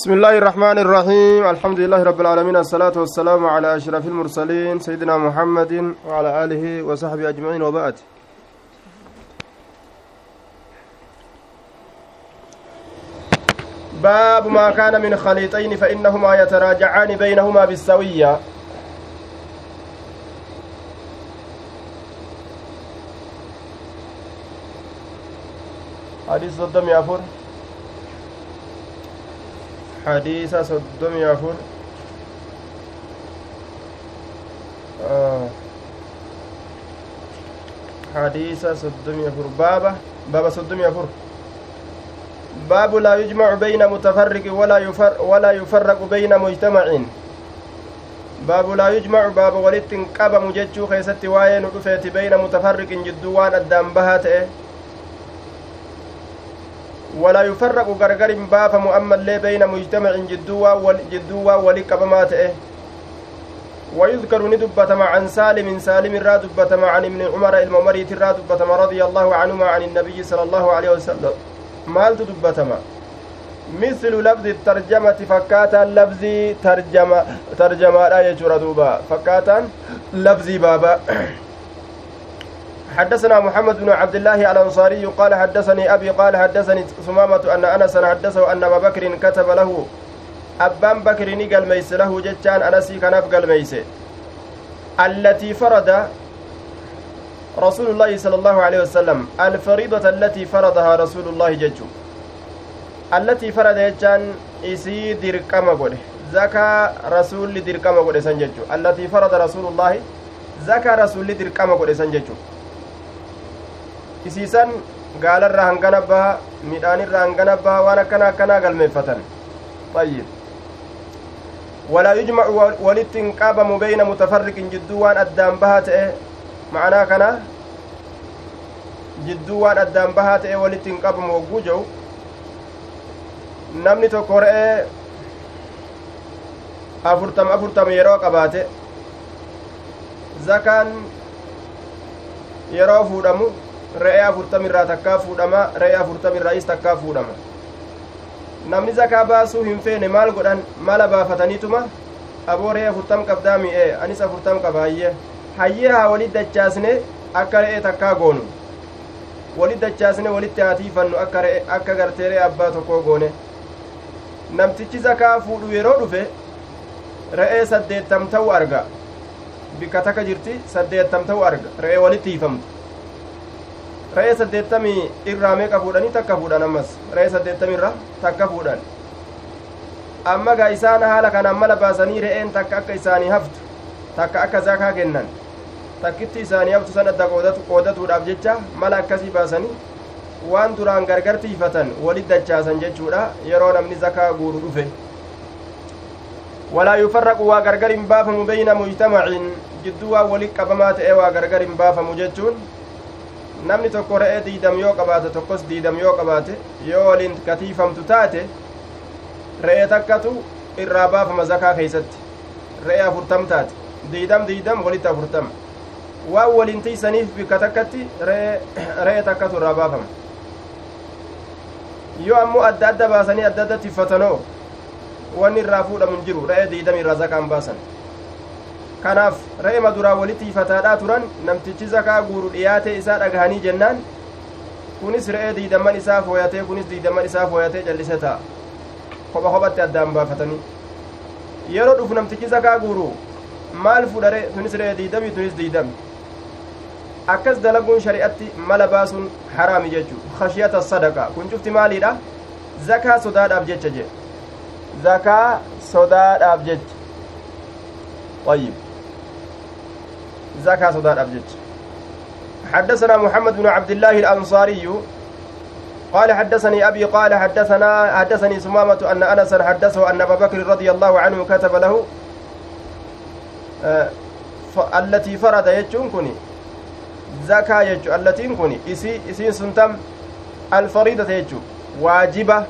بسم الله الرحمن الرحيم الحمد لله رب العالمين الصلاة والسلام على أشرف المرسلين سيدنا محمد وعلى آله وصحبه أجمعين وبعد باب ما كان من خليطين فإنهما يتراجعان بينهما بالسوية حديث صدام يافور حديث صدام يافور آه. حديث صدام يافور بابا. بابا صدام يافور باب لا يجمع بين متفرق ولا يفر ولا يفرق بين مجتمع. باب لا يجمع باب ولت قبم جچو خيست واين بين متفرق جدو وان ادام بهات ولا يفرق غرغر باف مؤمن لي بين مجتمع جدو جدو ولي قبمات ويذكر ندبتما عن سالم سالم را دبتما عن ابن عمر الممريت را دبتما رضي الله عنهما عن النبي صلى الله عليه وسلم. maaltu dubbatama mislu labzi tarjamati fakkaataan labzii tarjama tarjamaadha jechuudha duuba fakkaataan labzii baaba حدثنا محمد بن عبد الله الأنصاري قال حدثني أبي قال حدثني ثمامة أن أنس حدثه أن أبا بكر كتب له أبان بكر نقل ميس له جتان أنسي كنف قل ميس. التي فرد رسول الله صلى الله عليه وسلم الفريضة التي فرضها رسول الله ججو التي فرض جان إسي درقم قد زكا رسول قد سنججو التي فرض رسول الله زكا رسول قد سنججو isiisan gaalarraa hangana baha midhaanirraa hangana baha waan akkana akkanaa galmeeffatan ayyib walaa yujmacu walitti hin qabamu beyna mutafarriqin jidduu waan addaan bahaa ta'e ma'anaa kana jidduu waan addaan bahaa ta'e walitti hin qabamu hogguu jedhu namni tokko re'ee afurtama afurtama yeroo qabaate zakaan yeroo fuudhamu re'ee afurtam irraa takkaa fuudhama re'ee afurtam irraayis takkaa fuudhama namni zakaa baasuu hin feene maal godhan mala baafataniituma aboo re'ee afurtam qabdaa mi'ee anis afurtam qabaayyee hayyee haa walit dachaasne akka re'ee takkaa goonu walit dachaasne walitti haa tiifannu akka re'e akka gartee re'ee abbaa tokkoo goone namtichi zakaa fuudhu yeroo dhufe re'ee saddeettam ta'u arga bikka takka jirti saddeettam ta'u arga re'ee walitti hiifamtu re'ee saddeettamii irraa meeqa fuudhanii takka fuudhan ammas re'ee saddeettamii irra takka fuudhan amma gaa isaan haala kanaan mala baasanii re'een takka akka isaanii haftu takka akka zakaa kennan takkitti isaanii haftu san adda qoodatuudhaaf jecha mala akkasii baasanii waan duraan gargar tiifatan walit dachaasan jechuudha yeroo namni zakaa guuru dhufe walaa yufarraqu waa gargar hin baafamu beyna mujtamacin jidduu waan walit qabamaa ta'e waa gargar hin baafamu jechuun namni tokko re'ee diidam yoo qabaate tokkos diidam yoo qabaate yoo waliin katiifamtu taate re'ee takkatu irraa baafama zakaa keeysatti re'ee afurtam taate diidam diidam walitti afurtama waan waliin tiisaniif bikka takkatti re'ee takkatu irraa baafama yoo ammoo adda adda baasanii adda adda tiffatanoo wanni irraa fuudhamu hin jiru re'ee diidam irraa zakaan baasan kanaaf re'ee maduraa walitti ifataadhaa turan namtichi zakaa guuru dhiyaate isaa dhagahanii jennaan kunis re'ee diidamman isaa fooyatee kunis diidamman isaa fooyatee callise ta'a kopha kophatti addaan baafatanii yeroo dhufu namtichi zakaa guuru maal fudhare tunis re'ee diidami tunis diidami akkas dalaguun shari'atti mala baasuun haraami jechuu khashiyata sadaqa kun cufti maaliidha zakaa sodaadhaaf jecha jedhe zakaa sodaadhaaf jecha طيب زكاة صدار أبجد. حدثنا محمد بن عبد الله الأنصاري. قال حدثني أبي قال حدثنا حدثني سمامة أن أنس حدثه أن أبا بكر رضي الله عنه كتب له آه التي فرض يجون كني زكاة يجو التي كني إسي إسي سنتم الفريضة يجو. واجبة.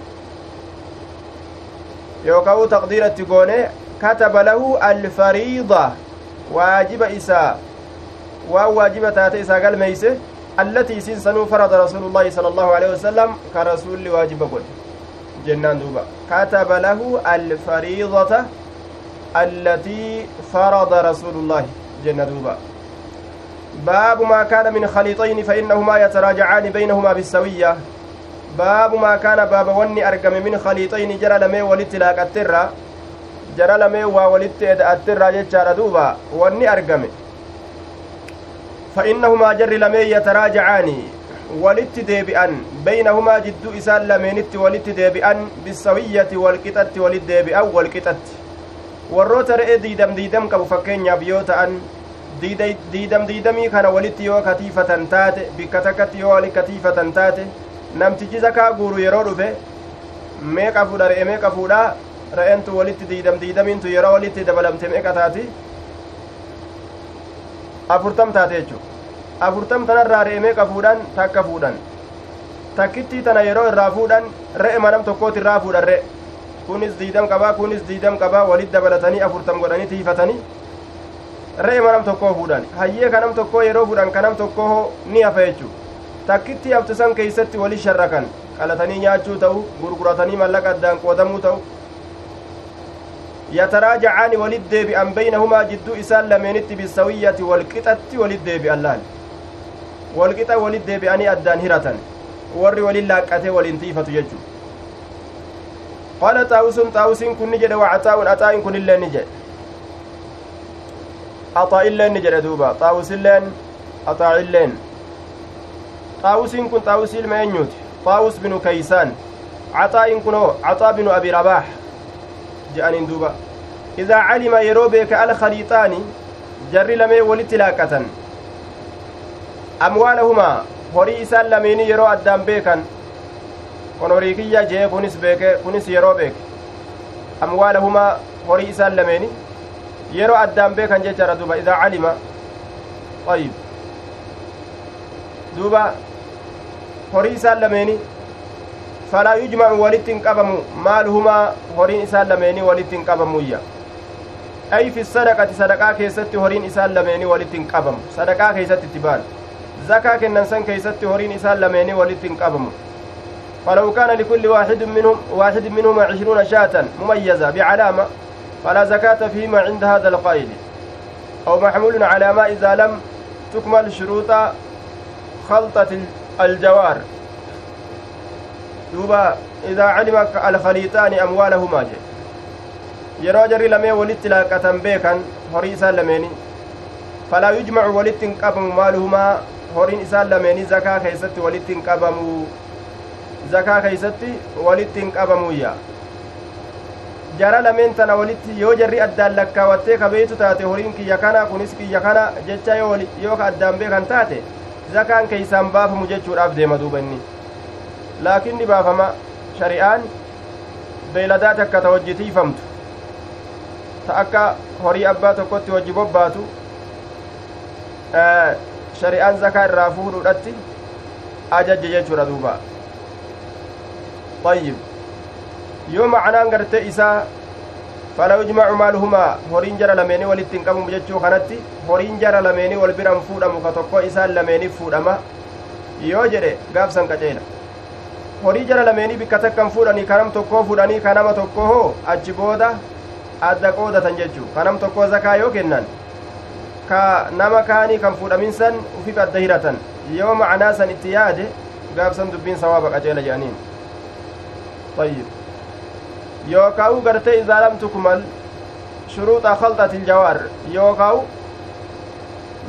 يوكاو تقدير التقوني كتب له الفريضة. واجب إساء. وواجب تاتي إساء قال ميسه التي سنسنو فرض رسول الله صلى الله عليه وسلم كرسول واجب قل jennaan duuba. Kataba lahu alfariidata allatii farada rasuulullaahi jenna duuba. باب ما كان من خليطين فإنهما يتراجعان بينهما بالسوية باب ما كان باب وني أرقم من خليطين جرى لمي ولت لاك الترى جرى لمي وولت الترى جتشار دوبا وني أرقم فإنهما جر لمي يتراجعان walitti deebi'an baynahumaa jidduu isaan lameenitti walitti deebi'an bisawiyyati walqixatti walit deebi'an walqixatti warroota re'ee diidam diidam qabu fakkeenyaaf yoo ta'an diidam diidamii kana walitti yoo katiifatan taate bikka takkatti yoo wali katiifatan taate namtichi zakaa guuru yeroo dhufe meeqa fuudha re'e meeqa fuudha re'eentu walitti diidam diidamiintu yeroo walitti dabalamte meeqa taati afurtam taate jechuudha afurtam tanarraa re'e meeqa fuudhan takka fuudhan takkittii tana yeroo irraa fuudhan re'e manam tokkooti irraa fuudhan re'e kunis diidam qabaa kunis diidam qabaa walit dabalatanii afurtam godhanii tiifatanii re'e manam tokkoo fuudhan hayyee kanam tokkoo yeroo fuudhan kanam tokkoo ni hafa jechuu takkittii haftisan keeysatti wali sharrakan qalatanii nyaachuu ta'u gurguratanii mallaqa addaan qoodamuu ta'u beynahumaa jidduu isaan lameenitti bisawiyyati walqixatti walit deebi'an laal walqixa walit deebi'anii addaan hiratan warri walin laaqqatee waliin tiifatu jechuu qaala xaawusun xaawusiin kun ni jedhe wacaxaa'un axaa'in kun illeen ni jedhe axaa'illeen ni jedhe duuba xaawusilleen axaa'illeen xaawusiin kun xaawusii ilma eenyuuti xaawus binu kaysaan caxaa'in kunoo caxaa binu abi rabaax je'aniin duuba idaa calima yeroo beeka alkhaliixaani jarri lamee walitti laaqqatan amwaalahumaa horii isaan lameenii yeroo addaan beekan kon horii kiyya jee kunis beeke kunis yeroo beeke amwaalahumaa horii isaan lameeni yeroo addaan beekan jechaadha duuba idaa calima ayib duuba horii isaan lameeni maaluhumaa horiin isaan lameenii walitti hin qabamuyya ay fi sadaqati sadaqaa keessatti horiin isaan lameenii walitti hin qabamu sadaqaa keessatti itti baan zakaa kennan san keeysatti horiin isaan lameenii walitti hin qabamu فلو كان لكل واحد منهم واحد منهما عشرون شاة مميزة بعلامة فلا زكاة فيما عند هذا القائل أو محمول على ما إذا لم تكمل شروط خلطة الجوار دوبا إذا علم الخليطان أموالهما جي yeroo jarri lamee walitti laaqatan beekan horii isaan lameeni falaa yujmacu walitti hin qabamu maaluhumaa horiin isaan lameenii zakaa keeysatti walitti hin qabamu zakaa keeysatti walitti hin qabamuyya jara lameen tana walitti yoo jarri addaan lakkaawattee kabeeytu taate horiin kiyya kana kunis kiyya kana jecha yoo ka addaan beekan taate zakaan keeysaan baafamu jechuudhaaf deema duuba inni laakiin ni baafama shari'aan beeyladaa takka ta wajji tiifamtu ta akka horii abbaa tokkotti wajji bobbaatu shari'aan zakaa irraa fuudhuudhatti ajajje jechuudha duuba ayyib yoo macnaan gartee isaa fala yujmacu maaluhumaa horiin jara lameenii walitti hin qabamu jechuu kanatti horiin jara lameenii wal biran fuudhamu ka tokko isaan lameeniif fuudhama yoo jedhe gaafsan qaceela horii jara lameenii bikka takkan fuudhanii kanam tokkoo fuudhanii kanama tokko hoo achi booda adda qoodatan jechuu kanam tokkoo zakaa yoo kennan ka nama kaanii kan fuudhamin san ufif adda hiratan yoo macnaa san itti yaade gaafsan dubbiin sawaaba qaceela jedhaniin طيب yookaa'u gartee idaa lam tukmal shuruuxa khalxati iljawaar yookaa'u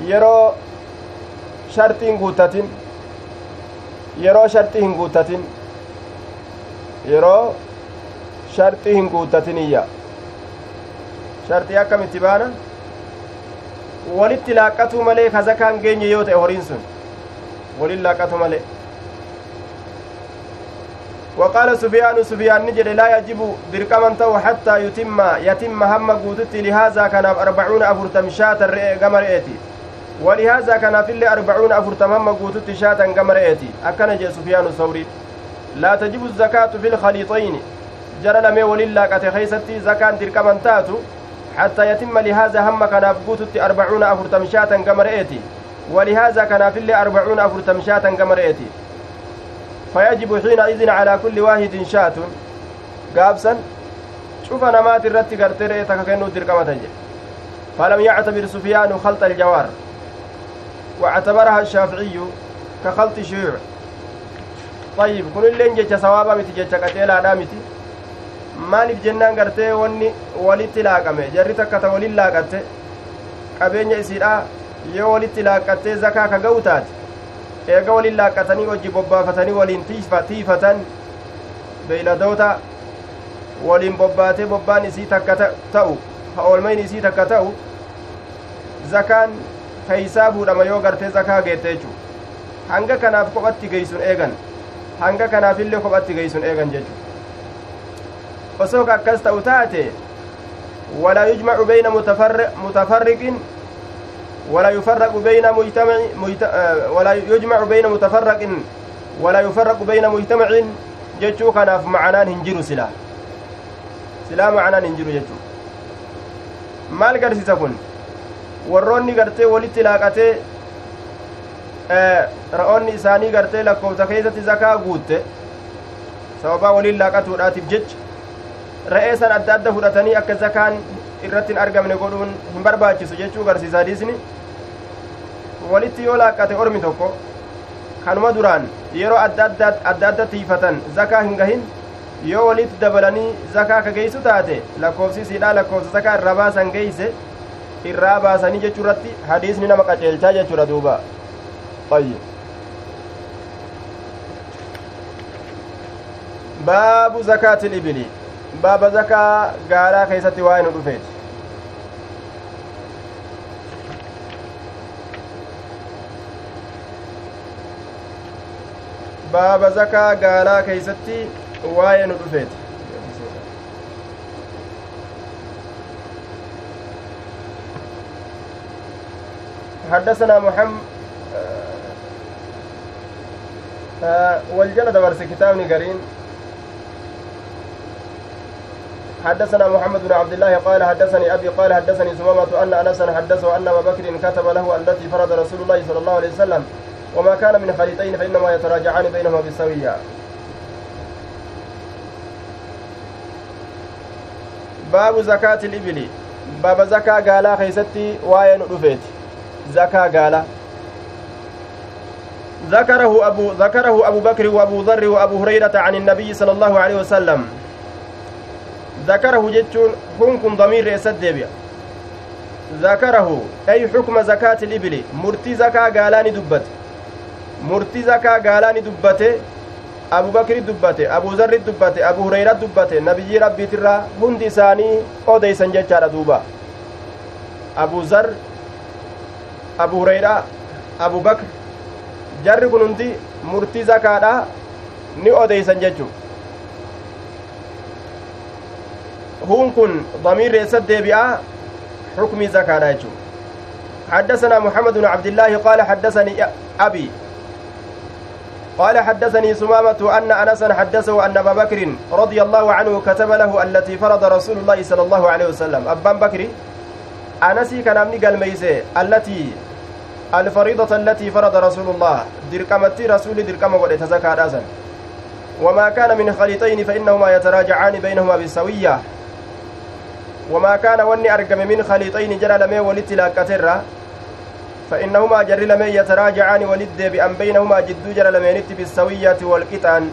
yeroo shartii hin guuttatin yeroo shartii hin guuttatin yeroo shartii hin guuttatiniyya shartii akkamitti baana? Walitti laaqqatuu malee ka zakaan geenye yoo ta'e horiin sun. Walin laaqqatu malee. وقال سفيان سفيان نجد لا يجب دركما تو حتى يتم يتم هم قوتت لهذا كان أربعون أفرتم شاة قمر إيتي ولهذا كان في اللي أربعون أفرتم هم قوتت شاة قمر إيتي أكن جي سفيان الثوري لا تجب الزكاة في الخليطين. جرى لمي ولله كتخيستي زكاة دركما تاتو. حتى يتم لهذا هم كان أبقوتت أربعون أفرتم شاة قمر إيتي ولهذا كان في اللي أربعون أفرتم شاة قمر إيتي فيجب حينئذ على كل واحد gaabsan cufa namaati irratti gartee re'ee takka kennuuf dirqamatan jedhe فلم يعتبر سفيان خلط الجوار. واعتبرها الشافعي كخلط الشيوع طيب كن اللين جيتش سوابا متي جيتش قتيلا دامتي maaliif jennaan gartee wanni walitti laaqame jarri takka ta walin laaqatte qabeenya isiidha yoo walitti laaqattee zakaa ka ga'u taate eega walin laaqatanii hojii bobbaafatanii waliin tiifatan beeyladoota waliin bobbaatee bobbaan isii takka ta'u ha oolmayn isii takka ta'u zakaan keeysaa buudhama yoo gartee zakaa geette jechuu hanga kanaaf kophatti geeysun eegan hanga kanaafillee kophatti geeysun eegan jechuu osoo ka akkas ta'u taate walaa yujmacu bayna mutafarriqin ولا يفرق بين مجتمع ولا يجمع بين متفرق ولا يفرق بين مجتمع kanaaf macanaan hin jiru silaa silaa macanaan hin jiru jechuu maal garsiisa kun warroonni gartee walitti laaqatee ra'oonni isaanii gartee lakkoofsa keessatti zakaa guutte sababaa waliin laaqatuudhaatiif jecha ra'ee san adda adda fudhatanii akka zakaan irratti hin argamne godhuun hin barbaachisu jechuu garsiisa hadiisni walitti yoo laaqqate ormi tokko kanuma duraan yeroo adda adda tiifatan zakaa hin gahin yoo walitti dabalanii zakaa ka geeysu taate lakkoofsisiidha lakkoofsa zakaa irraa baasan geeyse irraa baasanii jechuu irratti hadiisni nama qaceelchaa jechuudha duuba baabu zakaati libili baaba zakaa gaalaa keessatti waa'ee nu dhufeeti baaba zakaa gaalaa keeysatti waa'ee nu dhufeeti حدثنا محمد والجلد ورس كتابني قرين حدثنا محمد بن عبد الله قال حدثني أبي قال حدثني سمامة أن انسا حدثه أن أبا بكر كتب له التي فرض رسول الله صلى الله عليه وسلم وما كان من خليطين فإنما يتراجعان بينهما بالسوية. باب زكاة الإبل. باب زكاة قالا خيستي واين رفيت زكاة قالا. ذكره أبو ذكره أبو بكر وأبو ذر وأبو هريرة عن النبي صلى الله عليه وسلم ذكره جتون حكم ضمير يسد ذكره أي حكم زكاة الإبل مرتي زكاة قالان دبت murtii zakaa gaalaa ni dubbate abubakri dubbate abuzarri dubbate abu hureyra dubbate nabiyyii rabbiitirraa hundi isaanii odeysan jechaadha duuba abuzar abu hureyra abubakr jarri kun hundi murtii zakaadha ni odeysan jechu. Hun kun damiirri eessat deebi'a xukmii zakaadha jechu. حدثنا محمد بن عبد الله قال حدثني أبي قال حدثني سمامة أن أنسا حدثه أن أبا بكر رضي الله عنه كتب له التي فرض رسول الله صلى الله عليه وسلم أبان بكر أنسي كان أمني قال التي الفريضة التي فرض رسول الله دركمتي رسول دركم ولتزكى راسا وما كان من خليطين فإنهما يتراجعان بينهما بالسوية. وما كان وني أرقم من خليطين جرى لمي ولتلاكتر فإنهما جر لمن يتراجعان ولد بأن بينهما جدو جر لمن بالسوية والقطعن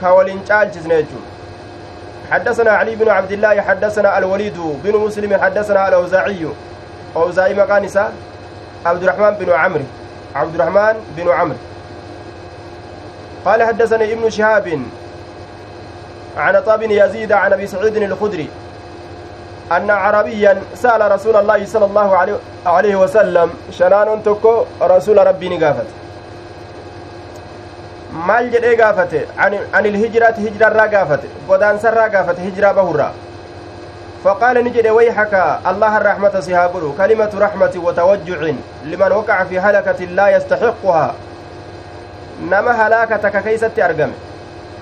كولين تشالجز نيجو حدثنا علي بن عبد الله حدثنا الوليد بن مسلم حدثنا الأوزاعي. أوزاعي مقانسة عبد الرحمن بن عمرو عبد الرحمن بن عمرو قال حدثني ابن شهاب عن طاب يزيد عن ابي سعيد الخدري أن عربيا سأل رسول الله صلى الله عليه وسلم شنان تكو رسول ربي نقافت maal jedhee gaafate? An ilhijraati hijrarraa gaafate godaansarraa gaafate hijraa bahurraa. فقال نجد ويحك الله الرحمة سيهاقلو كلمة رحمة وتوجع لمن وقع في هلكة لا يستحقها نما هلاكتك كيست أرقم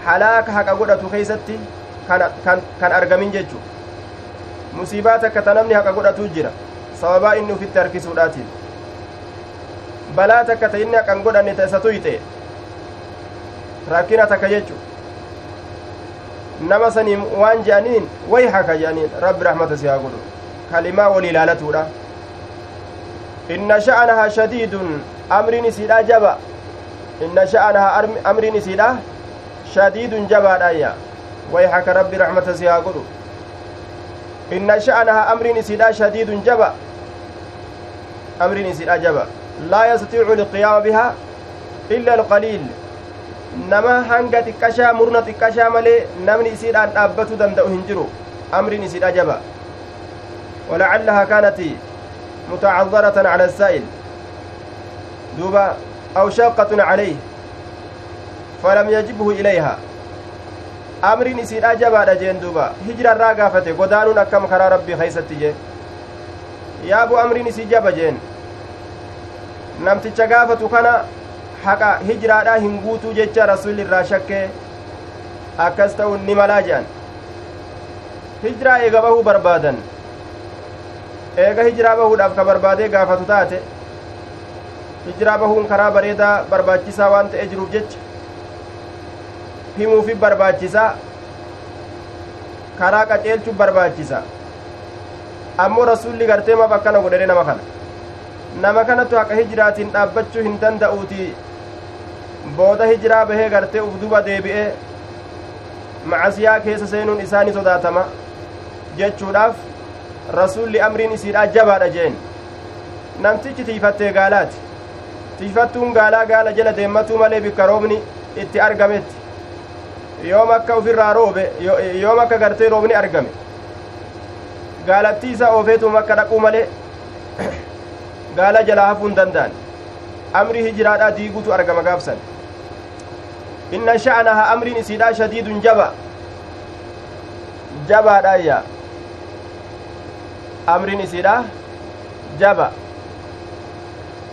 هلاك حق قدرة كيست كان, كان, كان أرقمين sababaa inni ufitti harkisuudhaatiin balaa takka ta inni haqan godhanne ta isa tuyxe rakkina takka jechu nama saniin waan je'aniin way haka je'aniin rabbi rahmata si haa godhu kalimaa wal ilaalatuudha inna sha'anahaa shadiidun amriin isiidha jaba inna sha'anahaa amriin isiidha shadiidun jabaadhaayya way haka rabbi rahmata si haa godhu inna sha'anahaa amriin isiidha shadiidun jaba amriin isiidha jaba laa yastatiicu liqiyaama bihaa illa alqaliil nama hanga xiqqashaa murna xiqqashaa malee namni isiidhaan dhaabbatuu danda'u hin jiru amriin isiidha jaba ولعلها كانت متعذرة على السائل دوبا أو شاقة عليه فلم يجبه إليها amriin isiidha jabaadha jeen duuba hijirarraa gaafate godaanuun akkam karaa rabbii keeysatti jee yaaboo amriin isii jaba jeen namticha gaafatu kana haqa hijiraadhaa hin guutuu jecha rasulli irraa shakkee akkas ta'uun ni malaa je'an hijiraa eega bahuu barbaadan eega hijiraa bahuudhaaf ka barbaadee gaafatu taate hijiraa bahuun karaa bareedaa barbaachisaa waan ta'e jiruuf jecha himuufi barbaachisaa karaa qaceelchuuf barbaachisa ammoo rasulli gartee maf akkana godhedhe nama kana nama kanatu haqa hijiraatiin dhaabbachuu hin danda'uuti booda hijiraa bahee gartee uf duba deebi'ee macasiyaa keessa seenuun isaani sodaatama jechuudhaaf rasulli amriin isiidha jabaadha jeen. Namtichi tiifattee gaalaati. Tiifattuun gaalaa gaala jala deemmatuu malee bikka roobni itti argametti. Yoom akka ufirraa roobe yoom akka gartee roobni argame. Gaalattii isa oofeetum akka dhaquu malee gaala jalaa hafuu hin danda'an. Amri hijiraadhaa diigutu argama gaafsan inna sha'anaha amriin isiidhaa shadiidun jaba jabaadhaayya amriin isiidha jaba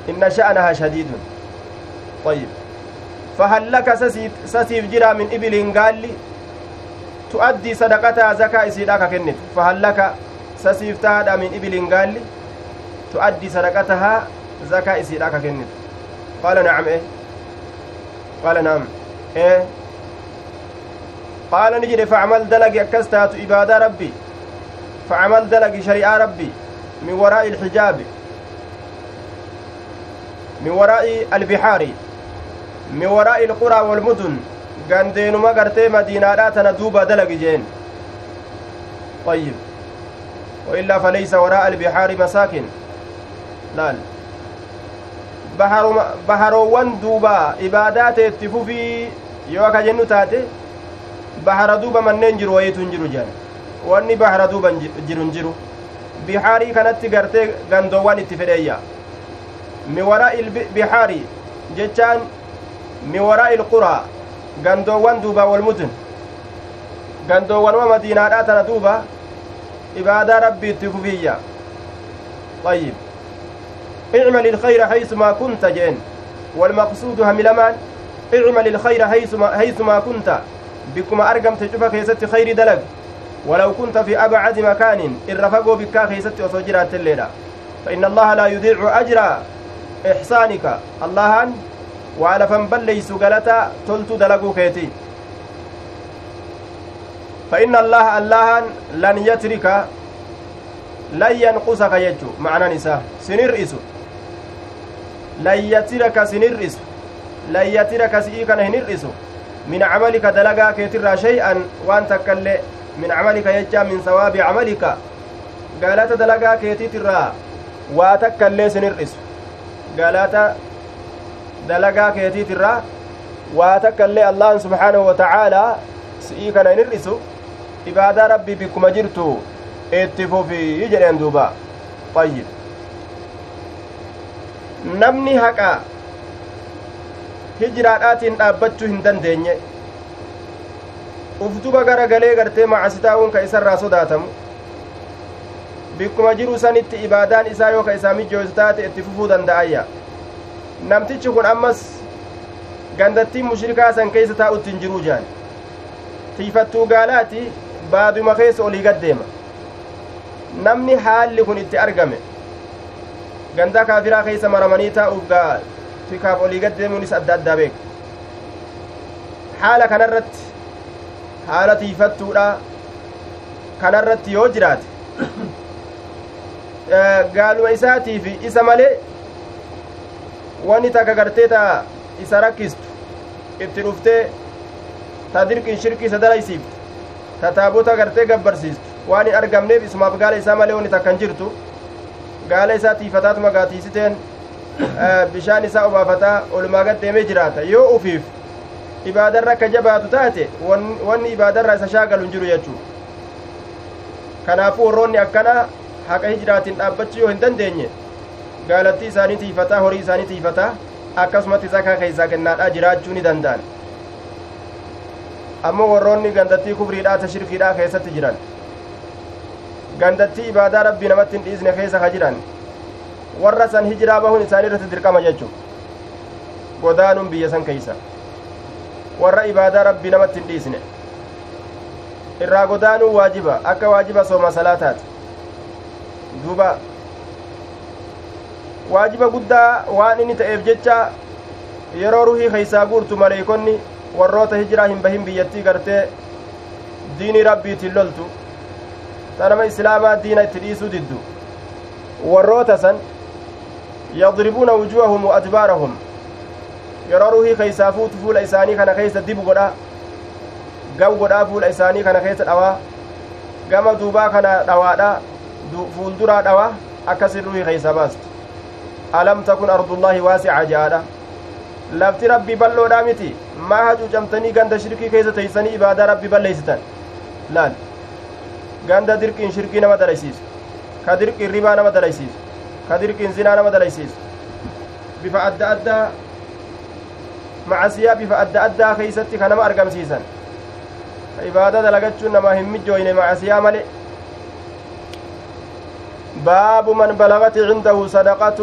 inna sha'anaha shadiidun طيب. فهل لك سسيف جرا من إبل قال تؤدي صدقتها زكاة إسيداك كنت فهل لك سسيف تهدى من إبل قال تؤدي صدقتها زكاة إسيداك كنت قال نعم إيه؟ قال نعم. قال نجري فعمل دلق أكستات إبادة ربي فعمل دلق شريعة ربي من وراء الحجاب من وراء البحار من وراء القرى والمدن gandeenuma gartee madiinaadhaa tana duuba dalagi jeen. طيب وإلا فليس وراء البحار مساكن laal. Baharoowwan duuba ibaadaa teetti fufii yoo aka jennu taate bahara duuba manneen jiru wayitu hin jiru jedhan wanni bahara duuba jiru hin jiru bihaarii kanatti gartee gandoowwan itti fedheeyya mi waraa'i bihaarii jechaan mi waraa'i ilquraa gandoowwan duuba walmudun gandoowwanuma madiinaadhaa tana duuba ibaadaa rabbii itti fufiyya طيب اعمل الخير حيثما كنت جين. والمقصود هم لمان اعمل الخير حيثما, حيثما كنت. بكما أرقم تشوف كيست خير دلق. ولو كنت في أبعد مكان الرفقوا بكا كيست وصجرات الليلة. فإن الله لا يضيع أجر إحسانك. الله وعلى فنبل ليس قلتا تلت دلقوا كيتي فإن الله الله لن يترك لن ينقصك يجو. معنى نساء. سنر hin hir'isu min camalika dalagaa keetirraa shay'an waan takkaillee min camalika jechaa min sawaabi camalika galata dalagaa keetiitirraa waa takkaillee sin hir'isu galata dalagaa keetiitirraa waa takkaillee allahan subxaanahu wa tacaalaa si'ii kana hin hir'isu ibaadaa rabbii bikkuma jirtu itti fufii jedheen duuba ayyib namni haqa hijiraadhaatiin dhaabbachuu hin dandeenye ufduba gara galee gartee macasitaa'uun ka isarraa sodaatamu bikkuma jiru sanitti ibaadaan isaa yoo ka isaa mijjoosu taate itti fufuu danda'ayya. Namtichi kun ammas gandattiin mushrikaa san keessa taa'utti hin jiruu jaan. Tiifattuu gaalaati baaduma keessa olii gaddeema namni haalli kun itti argame gandaa kaafiraa keessa maramanii taa'uuf gaa tikaaf olii gad deemuunis adda addaa beeka haala kanarratti haala tiifattuudha kanarratti yoo jiraate gaaluma isaatii fi isa malee wanni takka gartee ta isa rakkistu itti dhuftee ta dirqiin shirkii isa dalaysiiftu ta taabota gartee gabbarsiistu waan hin argamneef isumaaf gaala isaa malee wanni takkan jirtu gaala isaa tiifataatuma gaatiisiteen bishaan isaa obaafataa olumaa gad deemee jiraata yoo ufiif ibaadarra akka jabaatu taate wanni ibaadarra isa shaagalu hin jiru jechuu kanaafuu warroonni akkana haqa hijiraatiin dhaabbachuu yoo hin dandeenye gaalattii isaanii tiifataa horii isaanii tiifataa akkasumatti zakaa keeysaa kennaadhaa jiraachuu ni danda'an ammoo warroonni gandattii kufriidhaa ta keessatti jiran gandattii ibaadaa rabbii namatti hin dhiisne keessa ka jiran warra san hijiraa bahuun isaanii irratti dirqama jechu godaanuun biyya san keeysa warra ibaadaa rabbii namatti hin dhiisne irraa godaanuun waajiba akka waajiba sooma salaataati duuba waajiba guddaa waan inni ta'eef jecha yeroo ruhii keeysaa guurtu maleeykonni warroota hijiraa hin bahin biyyattii gartee diinii rabbiitiin loltu tanama islaamaa diina itti dhiisuu diddu warroota san yadribuuna wujuuhahum wa adbaarahum yeroo ruhii keeysaa fuutu fuula isaanii kana keeysa dibu godha gam godhaa fuula isaanii kana keessa dhawaa gama duubaa kana dhawaadha fuulduraa dhawa akkasin ruhii keeysa baastu alam takun ardullaahi waasica je'aadha lafti rabbii bal'oodhaa miti maa hacuucamtanii ganda shirkii keessa teeysanii ibaadaa rabbii balleeysitan laal ganda dirqiin shirkii nama dalaysiisu ka dirqiin ribaa nama dalaysiisu ka dirqiin zinaa nama dalaysiisu bifa adda addaa macasiyaa bifa adda addaa keeysatti ka nama argamsiisan ka ibaadaa dalagachuun namaa hin mijjooyne macasiyaa male باب من بلغت عنده صدقة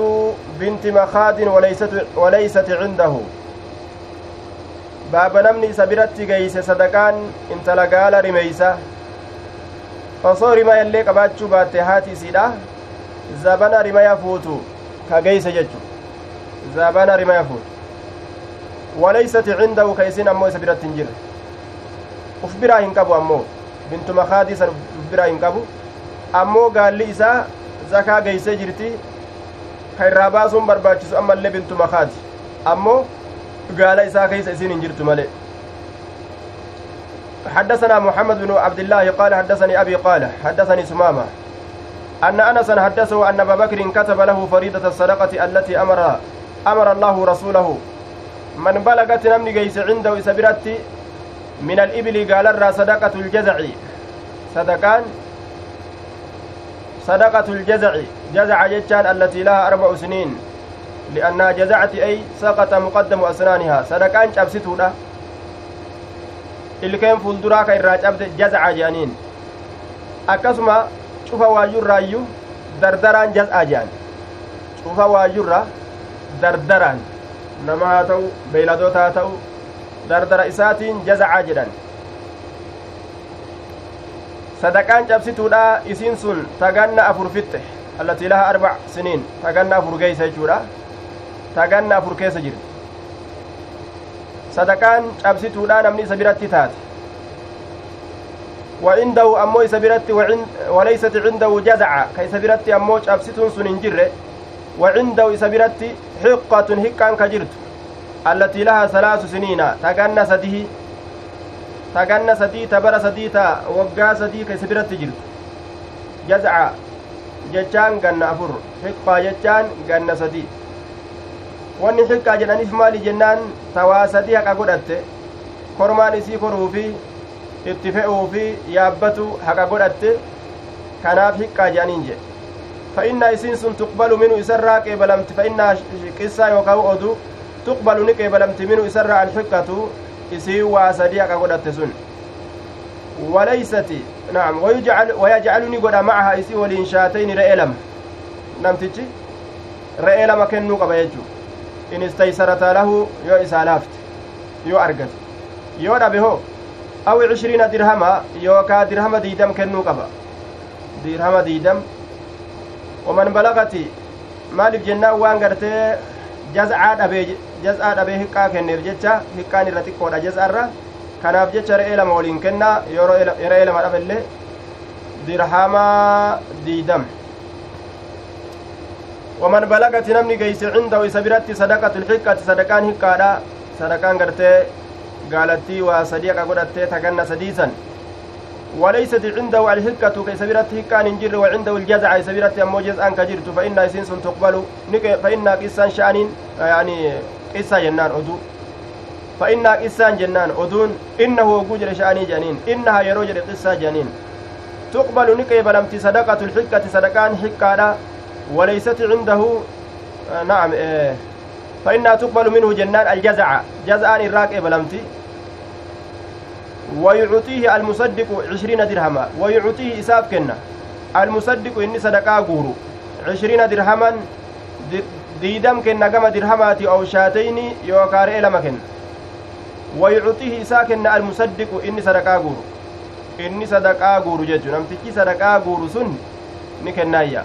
بنت مخاد وليست, وليست عنده باب نمني سبرت جيس صدقان انت لقال رميسة osoo rima illee qabaachuu baatte haati isiidha zabana rima yafuutu ka geeyse jechu zabana rima yafuutu waleeysati cindahu ka isin ammoo isa biratti hin jirre uf biraa hin qabu ammoo bintu makaadii san uf biraa hin qabu ammoo gaalli isaa zakaa geeysee jirti ka irraa baasuun barbaachisu ammallee bintu makaati ammoo gaala isaa keeysa isin hin jirtu malee حدثنا محمد بن عبد الله قال حدثني أبي قال حدثني سمامة أن أنسا حدثه أن أبا بكر كتب له فريدة الصدقة التي أمر أمر الله رسوله. من بلغت نمني جيس عنده سبرت من الإبل قال الرا صدقة الجزع. صدقان؟ صدقة الجزع. جزع جتان التي لها أربع سنين. لأنها جزعت أي سقط مقدم أسنانها. صدقان شابستونا ilkeen fuulduraa ka irraa cabde jazaca jedhaniin akkasuma cufa waayyurraayyuu dardaraan jaz'aa jedhan cufa waayyurra dardaraan nama haa ta'u beeyladoota haa ta'u dardara isaatiin jazaca jedhan sadaqaan cabsituudha isiin sun taganna afur fitte allatii laha arbac siniin taganna afur geeysa jechuudha taganna afur keessa jirti sadaqaan cabsituudha namni isa biratti taate. وعنده أمو إسا برتي وليست عنده جزع كيسا برتي أمو sun hin jirre. وعنده إسا برتي حقة هكان كجرت التي لها ثلاث سنين تغنى سديه تغنى سدي تبر سدي تا وقا سدي كيسا برتي جرت جزع jechaan ganna afur. Hiqqaa jechaan ganna sadii. Wanni xiqqaa jedhaniif maali jennaan tawaa sadii haqa godhatte kormaan isii koruu fi itti fe'uu fi yaabbatu haqa godhatte kanaaf hiqqaa jedhaniin jedhe fa'innaa isiin sun tuqbalu minu isarraa qeebalamti fa'innaa qissaa yookaan odu tuqbalu ni qeebalamti minu isarraa alxiqqatu isii waa sadii haqa godhatte sun walaysati naam wayajcalu ni godha macaha isii waliin shaatayni re'ee lama namtichi re'ee lama kennuu qaba jechuu in istaysarata lahu yoo isaa laafte yoo argate yoo dhabe hoo aw cishriina dirhama yookaa dirhama diidam kennuu qaba dirhama diidam waman balagati maaliif jennaan waan gartee jaz'aa dhabee jaz'aa dhabee hiqqaa kenneef jecha hiqqaan irra xiqqoodha jaz'arra kanaaf jecha re'ee lama waliin kennaa yoo re'ee lama dhaballee dirhamaa diidam waman balagati namni geeyse cindahu isa biratti sadaqatu lxiqqati sadaqaan hiqqaadha sadaqaan gartee gaalattii waa sadiiqa godhattee taganna sadiisan وليست عنده الحكة كسبيرت هكان انجر وعنده الجزع سبيرت أمو جزءا كجرت فإن إسنس تقبل فإن قسان شأن يعني قصة جنان أدو. فإن قسان جنان أدون إنه وجوجر شأني جنين إنها يروجر قصة جنين. تقبل نكيبلمت صدقة الحكة صدقان حكة وليست عنده نعم إيه فإنها تقبل منه جنان الجزع. جزءان الراك بلمتي. ويعطيه المصدق عشرين درهما. ويعطيه إساف كنا. المصدق إني صدقاء قورو. عشرين درهما ديدم كنا كما درهماتي أو شاتين يوكار إلما كنا ويعطيه إسا كنا المصدق إني صدقاء قورو. إني صدقاء قورو ججو. نمتكي صدقاء قورو سن. نكنايا.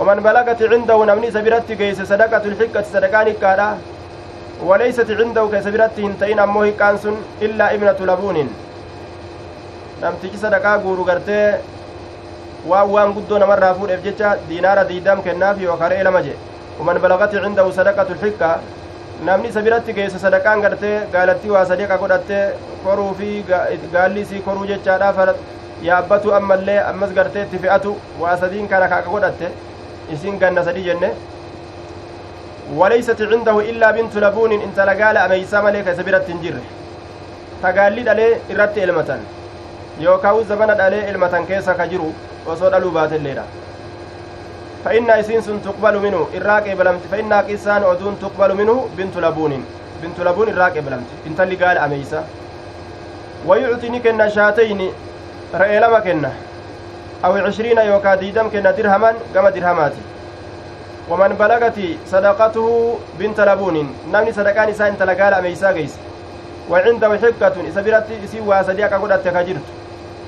ومن بلغت عنده نمني سبيرت كيس صدقة الحكة صدقان كادا وليست عنده كسبرت هنتين أمو هكان سن إلا ابنة لبون namtichi sadaqaa guuru gartee waan waan guddoo namarraa fuudheef jecha diinaara diidam kennaaf yookaan elama je uman balagati cindahu sadaqatu lxikka namni isa biratti geesse sadaqaan gartee gaalattii waa sadiqa godhatte koruu fi gaalli isii koruu jechaadhaaf yaabbatu ammallee ammas gartee itti fe'atu waa sadiin kana kaaka godhatte isin ganna sadii jenne. وليست عنده إلا بنت لبون انت لقال أميسا ملك سبيرة جر تقالي دالي إرت إلمتان يوكاو زمن دالي إلمتان كيسا كجرو وصول ألوبات الليلة فإن إسين تقبل منه إراك إبلمت فإن كيسان أدون تقبل منه بنت لبون بنت لبون إراك إبلمت انت اللي قال أميسا ويعطيني كنا شاتين رأي لما كنا أو عشرين يوكا ديدم كنا درهما كما درهماتي ومن بلغت صدقته بنت لبون نمني صدقان إساء إنت لقال أميسا قيس. وعنده حكة إسا برت إسيوا صديقة قدت كجرت.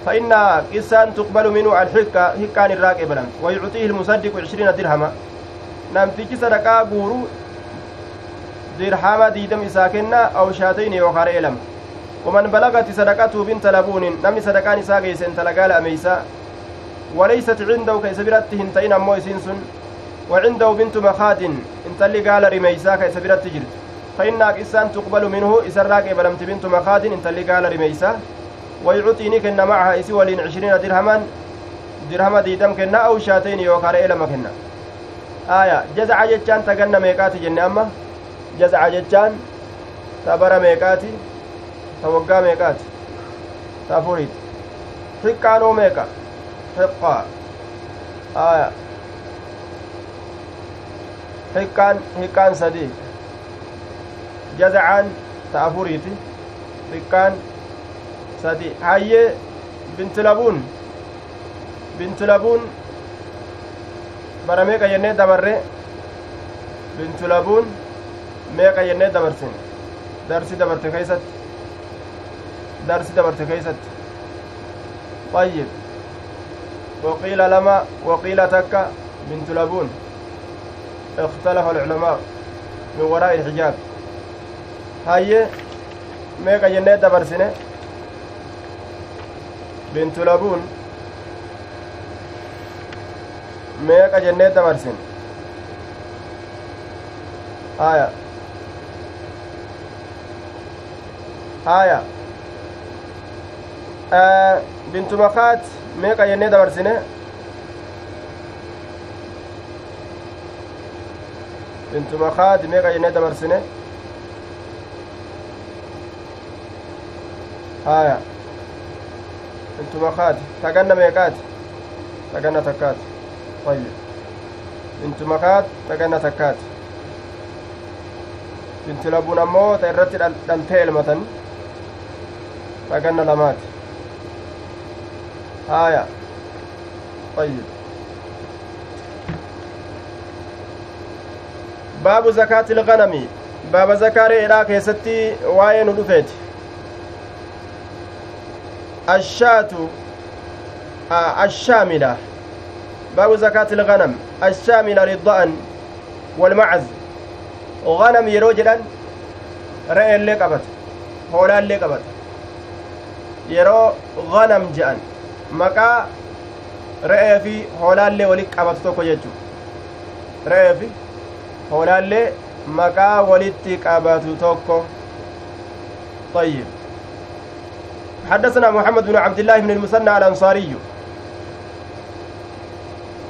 فإن قسان تقبل منه الحكة حكان الراك إبلم ويعطيه المصدق عشرين درهما. صدقاء قورو درهما ديدم إساكنا أو شاتين يوخار إلم ومن بلغت صدقته بنت لبون نمني صدقان إساء قيس إنت لقال أميسا وليست عنده كيس برت هنتين أمو إسنسن وعنده بنت مخاد انتلي قال رميسا كيس برت جرت فإنك إسان تقبل منه إسراك بلمت بنت مخاد انتلي قال رميسا. ويعطيني كنا معها إسي ولين عشرين درهما درهما ديدم كنا أو شاتين يوكار إلما كنا. آية جزع جتان تقن ميقاتي جنة أما؟ جزع جتان تبر ميقاتي توقع ميقاتي. تفوريت حقانو ميقا. حقا آية hiqqaan hiqqaan sadii jazacaan ta afuriiti hiqqaan sadii hayyee bintilabuun bintilabuun bara meeqa jennee dabarre bintilabuun meeqa jennee dabarsin darsi dabarte keeysatti darsi dabarte keeysatti طيب وقيل لما وقيل تكا بنت لبون اختلف العلماء من وراء الحجاب هاي ميقا جنة دبرسنة. بنت لبون ميقا جنة دبرسن. آية آية آه بنت مخات ميقا جنة دبرسنة بنت مخاد ميقا جنة دبرسنة هايا بنت مخاد تقنا ميقات تقنا تكات. طيب. بنت مخاد تقنا تكات. بنت لبون أمو تيرت دلتي المتن تقنا لمات. هايا طيب zakaati ilganami baaba zakaa re'eedhaa keessatti waa'ee nu dhufeeti ashaatu ashaamila baabu zakaati ilganam ashaamila ridda'an walmacaz ganam yeroo jedhan re'eellee qabata hoolaallee qabata yeroo ganam je'an maqaa re'ee fi hoolaallee walitti qabatu tokko jechuu re'ee fi hoolaallee maqaa walitti qabatu tokko. طيب حدثنا محمد بن عبد الله بن المثنى الأنصاري.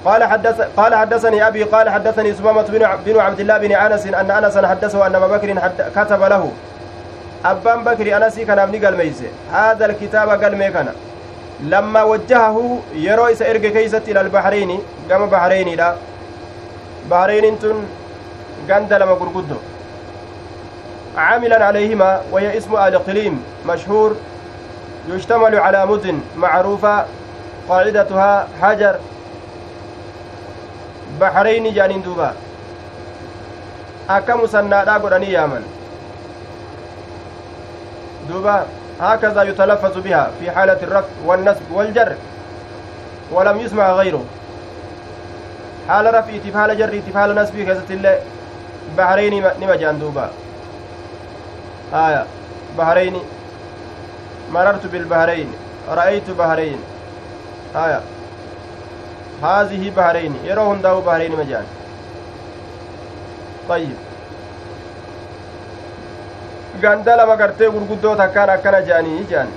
قال حدث قال حدثني أبي قال حدثني سمامة بن عبد الله بن أنس أن أنس حدثه أن أبا بكر كتب له. أبان بكر أنسي كان ابن قال هذا الكتاب قال ميكنا لما وجهه يروي سيرجع كيست إلى البحرين قام بحرين لا بحرين تن قند لما عاملا عليهما وهي اسم آل قليم مشهور يشتمل على مدن معروفة قاعدتها حجر. بحرين جانين دوبا. akka musannaadhaa godhanii yaaman duuba هكذا يتلفظ بها في حالة الرفع والنسب والجر ولم يسمع غيره. حال رفعي تفعل جري تفعل نسبي كذا الله بحرين نما جان دوبا. آية بحرين مررت بالبحرين رأيت بحرين. آية هذه بحرين يروهن داو بحرين مجان طيب. Ganda lama gartee gurguddoo takkaan akkana je'anii je'an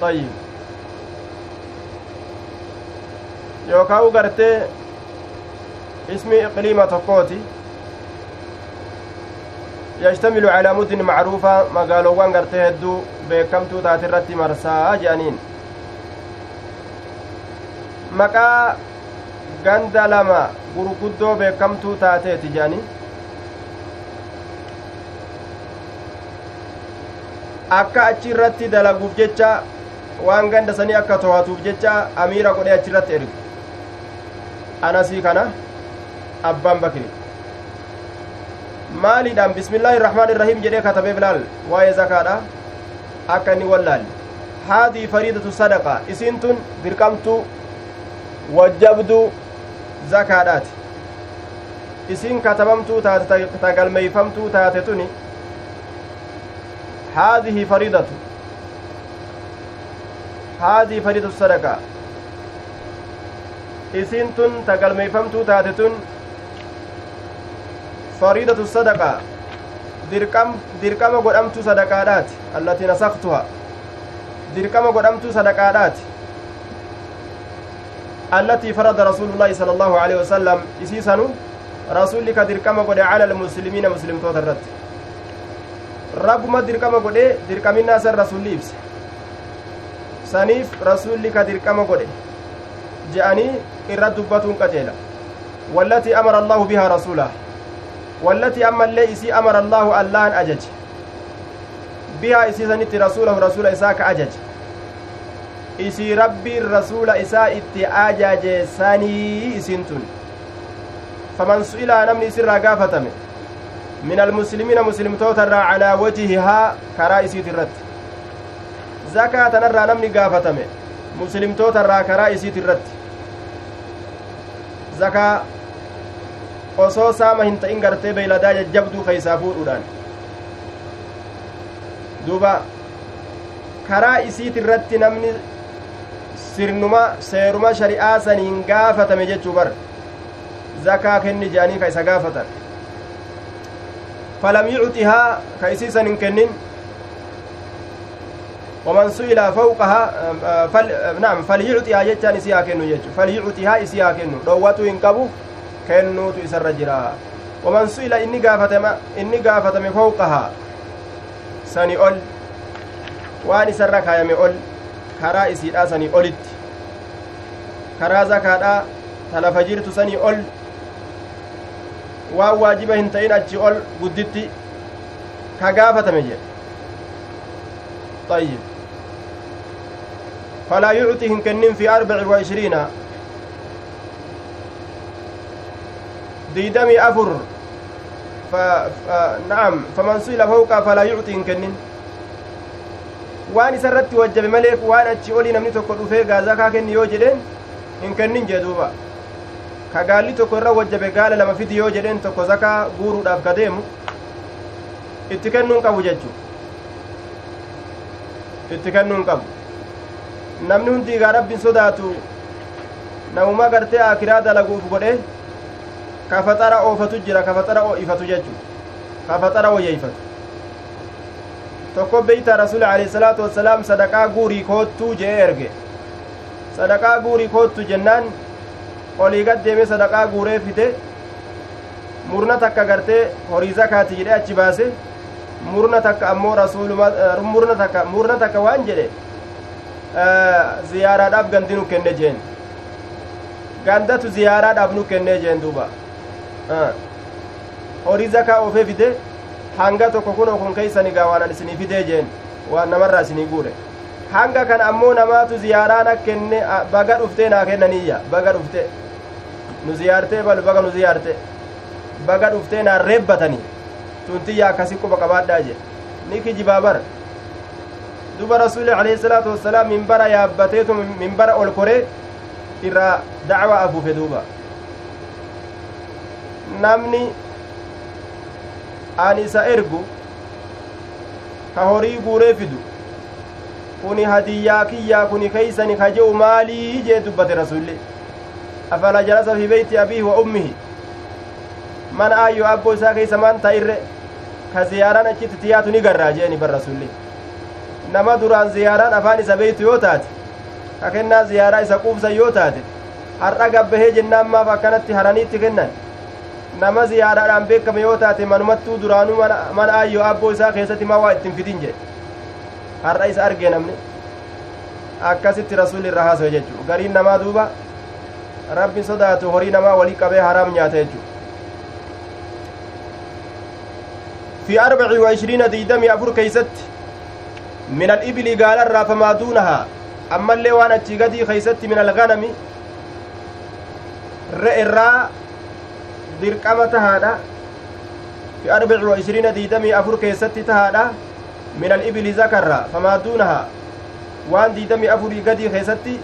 طيب yookaa u gartee ismi iqliima tokkooti yashtamilu calaa mudin macruufa magaalowwan gartee hedduu beekamtuu taate irratti marsaa je'aniin maqaa ganda lama gurguddoo beekamtuu taateeti je'anii akka achi irratti dalaguuf jecha waan ganda sanii akka to'atuuf jecha amiira godhee achi irratti erge anasii kana abbaan bakri maaliidhaan bismillaahi irrahmaan irrahiim jedhee katabee bilaal waa'ee zakaadha akka inni wallaalle haadii fariidatu sadaqa isiin tun dirqamtuu wajjabduu zakaadhaati isiin katabamtuu taate tagalmeeyfamtuu taate tuni هذه فريضة. هذه فريضة الصدقة. إسنتن تقل ميفمتو تاتتن. فريضة الصدقة. ديركم ديركم قدامتو صدقات التي نسختها. ديركم قدامتو صدقات التي فرض رسول الله صلى الله عليه وسلم. إسيسانو رسولك ديركم قد على المسلمين مسلم توترت rabbuma dirqama godhe dirqaminaa san rasulli ibse saniif rasulli ka dirqama godhe je'anii irra dubbatuun qajeela wallatii amara allaahu bihaa rasuulah wallatii ammallee isii amara allaahu allahan ajaje bihaa isii sanitti rasuulahu rasuula isaa ka ajaje isii rabbiin rasuula isaa itti ajaje sanii isiin tun faman su'ilaa namni isirraa gaafatame من المسلمين مسلم توتر على وجهها كرا إسيت الرد زكاة نرى نمني قافتم مسلم توتر كرا إسيت الرد زكاة hin ta'in gartee beeyladaa jajjabduu keeysaa fuudhuudhaan duuba karaa isiit irratti namni sirnuma seeruma shari'aa saniin gaafatame jechuu bar zakaa kenni jedhanii ka isa gaafatan فلم يعطها كيسيسا كنن. ومن سئل فوقها فل نعم فليعطيها جتان إسيها كنو جتو فليعطيها إسيها كنو رواتو إنكبو كنو تسر جرا. ومن سئل إني قافتم إني قافتم فوقها. سني أول. waan isarra kaayame ol karaa isiidha sanii olitti karaa zakaadha talafa jirtu sanii ol waan waajiba hin ta'in achi ol gudditti ka gaafatame jedhe طيب فلا يعطي هنكنين في أربع وعشرين ديدمي أفر ف... ف... نعم فمن سئل فوق فلا يعطي هنكنين waan isa irratti wajjabe malee waan achi olii namni tokko dhufee gaazakaa kenni yoo jedheen hin kennin jee duuba ka gaalli tokko irra wajjabe gaala lama fidi yoo jedheen tokko zakaa guuruudhaaf ka deemu itti kennuun qabu jechu itti kennuun qabu namni hundi egaa rabbiin sodaatu namuma gartee akiraa dalaguuf godhe ka faxara oofatu jira ka faxara ifatu jechu ka faxara woyyeeyfatu tokko beeyta rasuli alayhi salaatu wassalaam sadaqaa guurii koottuu jee erge sadaqaa guurii koottu jennaan olii gad deeme sadaqaa guuree fide murna takka gartee horii zakaati jedhe achi baase murna takka ammoo rasuuluma murna takka murna takka waan jedhe ziyaaraadhaaf gandi nu kenne jeen gandatu ziyaaraadhaaf nu kennee jeen duuba horii zakaa ofee fide hanga tokko kun keeysani gaa waan an isinii fidee jeen waan namarraa isinii guure hanga kan ammoo namaatu ziyaaraa na kenne baga dhuftee naa kennaniyya baga dhufte nu ziyaartee balu baga nu ziyaarte baga dhuftee naa reebbatanii tuntiyya akkasi quba qabaadhaa jedhe ni kijibaa bara duba rasuuli alayhi salaatu wassalaam minbara yaabbateetu minbara ol koree irraa dacwa afuufe duuba namni an isa ergu ka horii guuree fidu kuni hadiyyaa kiyyaa kuni keeysani ka je'u maalii jee dubbate rasulli abboo isaa keeysa maan ta'irre ka ziyaaraan achitti tiyaatu ni garraa jeeni bar rasulli nama duraan ziyaaraan afaan isa beeytu yoo taate ka kennaa ziyaaraa isa quubsan yoo taate har'a gabbahee jennaan maaf akkanatti haraniitti kennan nama ziyaaraadhaan beekame yoo taate manumattuu duraanuu mana aayyoo abboo isaa keessatti maa waa ittiin fidin jedhe har'a isa argee namni akkasitti rasuulli irra haasawe jechuu gariin namaa duuba rabbi sodaatu horii namaa walii qabee haraam nyaata jechuu في أربع وعشرين ديدمي أفر كيست من الإبل قال الرا فما دونها أما اللي وأنا تيغدي خيست من الغنم رئرا dirqama tahaadha fi arbici wa ishiriina diidamii afur keessatti tahaadha min alibili zakarra famaa duunaha waan diidamii afurii gadii keessatti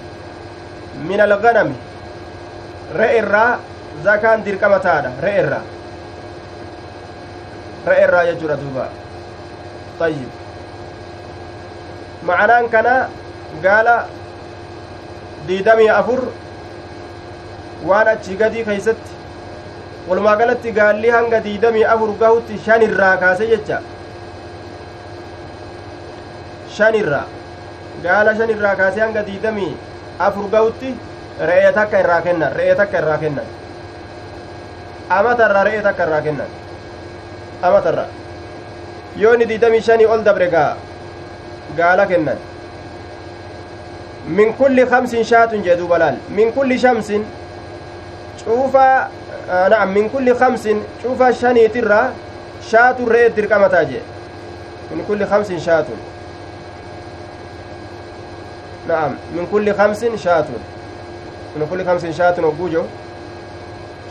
min alganami re'irraa zakaan dirqama tahaadha re'irraa re'irraa jechuudha duuba ayyib macanaan kana gaala diidamii afur waan achii gadii keeysatti walumaa galatti gaalli hanga diidamii afur gahutti shan irraa kaase jecha shan irraa gaala shan irraa kaase hanga diidamii afur gahutti re'ee takka irraa kennan re'ee takka irraa kennan amatarraa re'ee takka irraa kennan amatarraa yoo inni diidamii shanii ol dabre gaa gaala kennan min kulli kamsin shaatun jee duuba laal min kulli shamsin cuufaa na'am min kulli kamsin cuufa shaniitirraa shaatun re'ee dirqamataa jee min kulli kamsin shaatun na'am min kulli kamsin shaatun min kulli kamsin shaatun hogguu jiru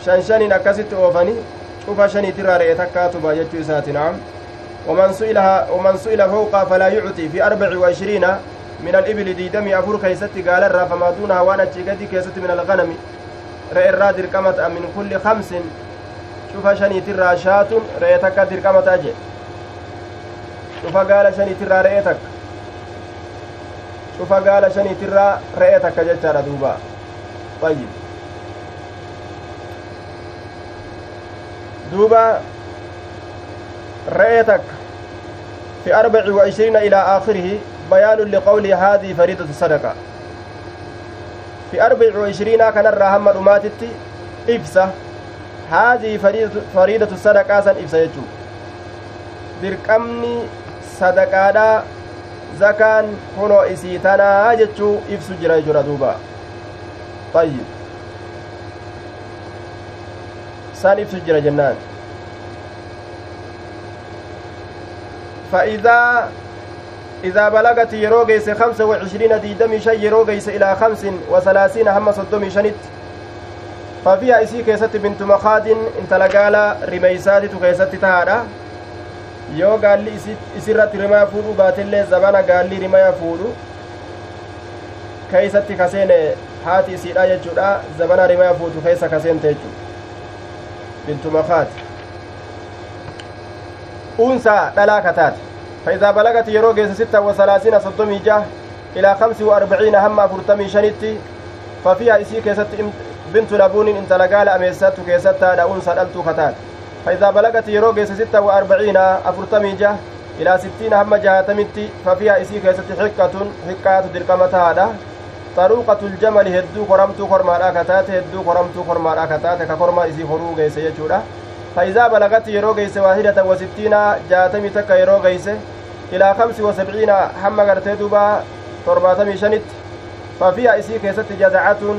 shan shaniin akkasitti oofanii cuufa shaniitirraa re'ee takkaatuma jechuu isaati na'am ومن سئل ومن سئل فوق فلا يعطي في أربع وعشرين من الإبل ديدمي أفور كيستي قال الرا فما دونها وأنا تشيكتي كيستي من الغنم re'ee irraa dirqamata min kulli kamsin cufa shaniitirraa shaatun re'ee takka dirqamataa jedhe cufa gaala shaniitirraa re'ee takka cufa gaala shaniitirraa re'ee takka jechaadha duuba re'ee takka fi arbaci wa ishiriina ilaa aakhirihi bayaanun liqawli haadii fariidatu sadaqa fi arbaci wa ishiriinaa kanarraa hamma dhumaatitti ibsa haadii fariidatu sadaqaa san ibsa jechuu dirqamni sadaqaadhaa zakaan kunoo isii tanaa jechuu ibsu jira jechuudha ayyib san ibsu jira jennaan فإذا إذا بلغت يروغيس خمسة وعشرين ديدمي شي يروغيس إلى خمس وثلاثين هم صدومي شنت. ففيها إسي كيست بنت مخاد إنت لقالا رميسات كيست تهادا. yoo gaalli isirratti rimaa fuudhu baatillee zabana gaalli rimaya fuudhu keeysatti kaseene haati isiidha jechuudha. Zabana rimaya fuudhu keessa kaseente jechu bintu makaati uunsaa dhalaa kataate. فإذا بلغت يرو جيس ستة وثلاثين صدومي جاه إلى خمس وأربعين هم أفرتمي شنتي ففيها إسي كيست بنت لبون انت لقال أميسات كيست دعون سألت كتات فإذا بلغت يرو جيس ستة وأربعين أفرتمي جاه إلى ستين هم جهاتمتي ففيها إسي كيست حكة حكاية درقمتها هذا طروقة الجمل هدو قرمتو قرما كتات هدو قرمتو قرما كتات كقرما إسي خرو جيس يجورا فإذا بلغت يرو جيس واحدة وستين جهاتمي تك يرو جيس إلى خمس وسبعين هم قرتي دوبا torbaatamii shanitti fafiya isii keessatti jazacatun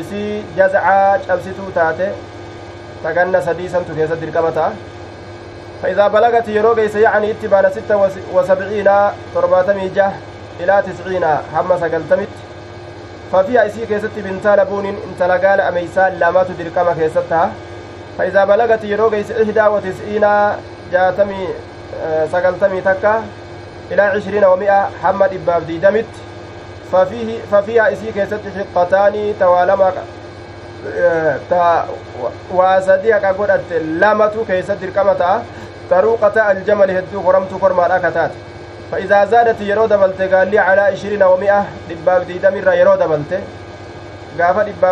isii jazcaa cabsituu taate taganna sadiisantu keessatti dirqama ta'a فإذا بلغت يروغ يعني اتبان ستة وسبعين ترباتمي جه. إلى تسعين هم سقلتمت. ففيها إسي كيست بنتا لبون انت لقال أميسان لما تدركما كيستها. فإذا بلغت يروغ إحدى وتسعين جاتمي سقلتمي تكا إلى عشرين ومئة حمد إباب ديدمت ففيه ففيها إسي كيست حقتان توالما واسديها كقولت لامتو كيست دركمتا طروقة الجمل هدو قرمتو قرما كتات فإذا زادت يرو دبلت قال لي على عشرين ومئة دباب ديدم يرو دبلت.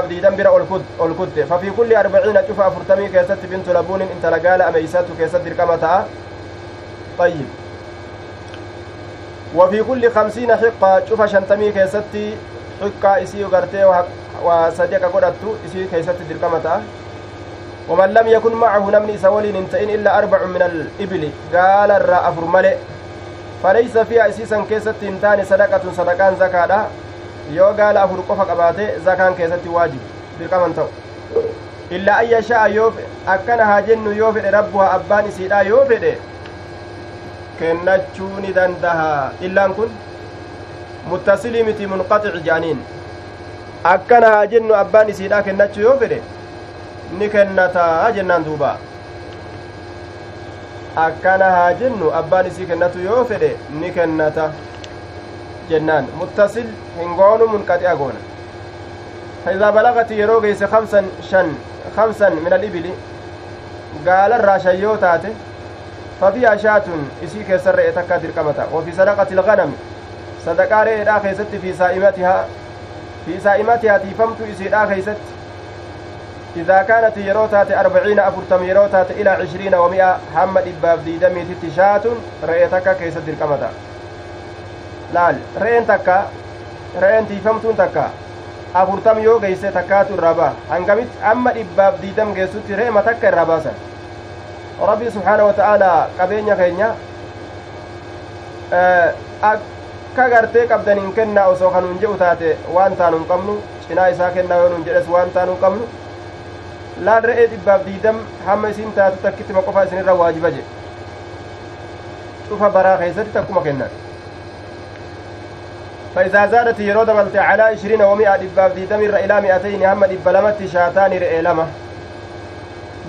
diidan bira ol kudde fafi kulli arbaciina cufa afurtamii keessatti bintu labuunin intala gaala ameeysatu keessatti dirqama ta'a ayyib وفي كل خمسين حقة شوف شنتمي كيستي حقة إسي وغرتي وصديق قدرتو إسي كيستي دركمتا. ومن لم يكن معه نمني سولين انتئن إلا أربع من الإبل. قال الرا أفر فليس فيها إسيسا كيستي انتاني صدقة صدقان زكاة waajib dirqaman ta'u illaa an yasha'a yoo akkana haa jennu yoo fedhe rabbuha abbaan isiidha yoo fedhe kennachuu ni dandaha illaan kun muttasilii miti munqaxic jedhaniin akkana haa jennu abbaan isiidha kennachuu yoo fedhe ni kennataa jennaan duuba akkana haa jennu abbaan isii kennatu yoo fedhe ni kennata jennaan. Muttasil hin goonu munqaxi'a goona فإذا بلغت يرو جيس خمسا شن خمسا من الإبل قال الراشا يوتاته ففيها شاة إسي كسر رئتك درقمتا وفي صدقة الغنم صدقة خيست في سائمتها في سائمتها تيفمت إسيدا خيست إذا كانت يروتات أربعين أفرتم يروتات إلى عشرين ومئة حمد إباب ديدمي تتشات رئتك كيست درقمتا laal re'een takka re'een tiifamtuun takka afurtam yoo geeyse takkaatu irraa ba'a hangamitti amma dhibbaaf diidam geessutti re'ema takka irraa baasan rabbii subxaana wata'aalaa qabeenya keenya akka gartee qabdaniin kennaa osoo kanuun jedhu taate waan taanu hin qabnu cinaa isaa kennaa yoo nuun jedhes waan taanu hin qabnu laan re'ee dhibbaaf diidam hamma isiin taatu takkittima qofa isinirra waajiba jedhe cufa baraa keessatti takkuma kennan فإذا زادت يرود بلت على عشرين ومئة دباب ديدم إلى مئتين هم دب لمت شاتان رئي لما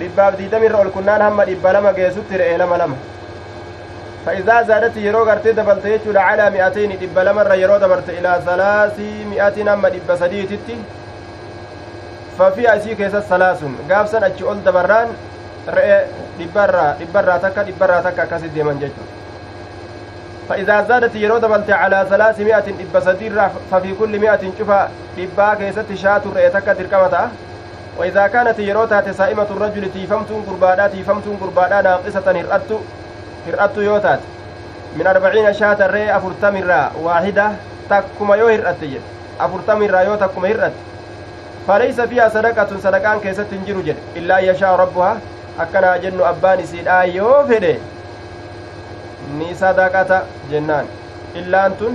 dhibbaaf diidamirra ol kunnaan hamma dhibba lama geessutti re'ee lama lama فإذا زادت يرو غرتي دبلت يجول على مئتين دب لمر يرو دبرت إلى ثلاث مئة نما دب سديتتي ففي أسي كيسة ثلاث قابسا أجي أول دبران رئي دبرا دبرا تكا دبرا تكا كسي ديمان جيجو فإذا زادت يرو دبلت على ثلاثمائة دب سدير ففي كل مئة شوفا دبا كيسة شات رئي تكا تركمتا وإذا كانت يروتا سائمة الرجل تيفمتون قربادا تيفمتون قربادا ناقصة هرأت هرأت يوتات. من أربعين شاة الرئي أفرتم الرا واحدة تكما يو هرأت أفرتم الرا يو فليس فيها صدقة صدقان كيست تنجر جد إلا يشاء ربها أكنا جن أبان سيدا يو فده ni sadaqata jennaan illaan tun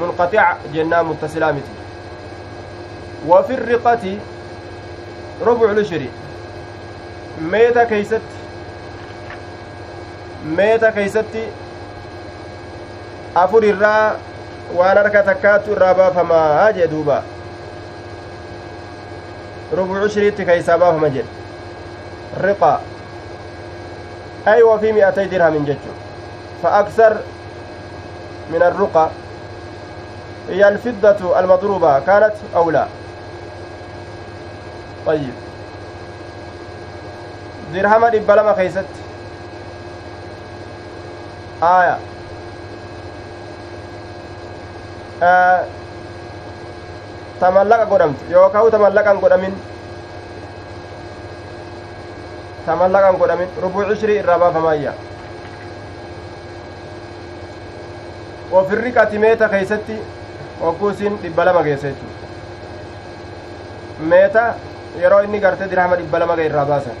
munqaxica jennaan muttasilaa miti wafi riqati ربع العشر meeta keeysatti meeta keeysatti afur irraa waan harka takkaattu irraa baafamaa jee duuba cushiriitti keeysaa baafama jedhe riqa ay wa fi mi'atay dirhamin jechu فأكثر من الرقى هي الفضة المضروبة كانت أو لا طيب dirhama dhibba lama keeysatti aya tamallaqa godhamtu yookaan tamallaqan godhamin tamallaqan godhamin rubuu cishrii irraa baafamayya ofirri qatimeeta keeysatti hogguu isin dhibba lama geessa jechuudha meeta yeroo inni gartee dirhama dhibba lama irraa baasan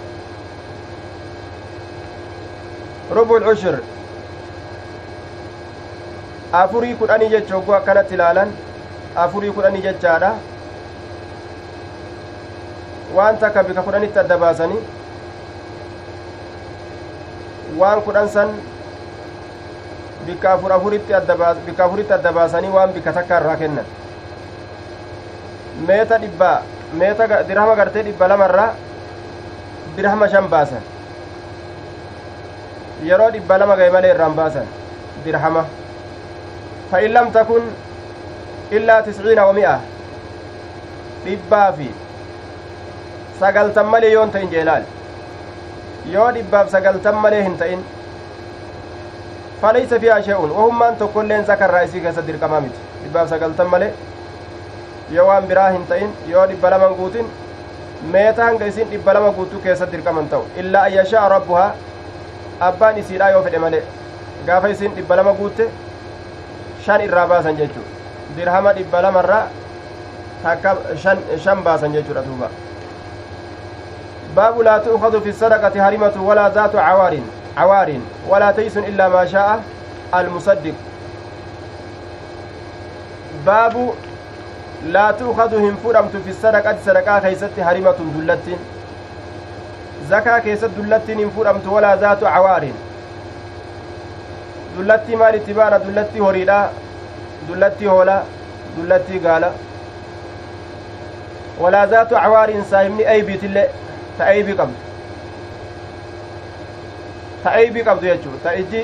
rubul cushur afurii kudhanii jecha hogguu akkanatti ilaalan afurii kudhanii jechaadha waan takka bika kudhanitti adda baasanii waan kudhan san bikka afur afuritti bikka afuritti adda baasanii waan bikka takka irraa kennan meeta dhibbaa meeta dirhama gartee dhibba lamarraa dirhama shan baasan yeroo dhibba lama gahe malee irraan baasan dirhama fa lam takun illaa tisciina wa mi'a dhibbaa fi sagaltan malee yoon ta'in jeelaal yoo dhibbaaf sagaltan malee hin ta'in falaysa fihaa shay'un wahummaan tokkoilleen zakarraa isii keessa dirqamaa miti dhibbaaf sagaltan malee yoo waan biraa hin ta'in yoo dhibba laman guutin meeta hanga isin dhibba lama guutuu keessatti dirqaman ta'u illaa an yashaa rabbuhaa abbaan isiidhaa yoo fedhe malee gaafa isin dhibba lama guutte shan irraa baasan jechuu dirhama dhibba lamarraa takka shan baasan jechuudha duuba baabu laa tu'khadu fi sadaqati harimatu walaa zaatu cawaarin cawaarin walaa taysun illaa maa shaa'a almusaddiq baabu laa tu'khadu hin fudhamtu fi sadaqati sadaqaa keeysatti harimatun dullattiin zakaa keessatti dullattiin hin fudhamtu walaa zaatu cawaarin dullattii maal itti baana dullattii horiidha walaa zaatu cawaarin saahibni aybiitillee ta aybii qabdu ta aybii qabdu jechuu ta ijji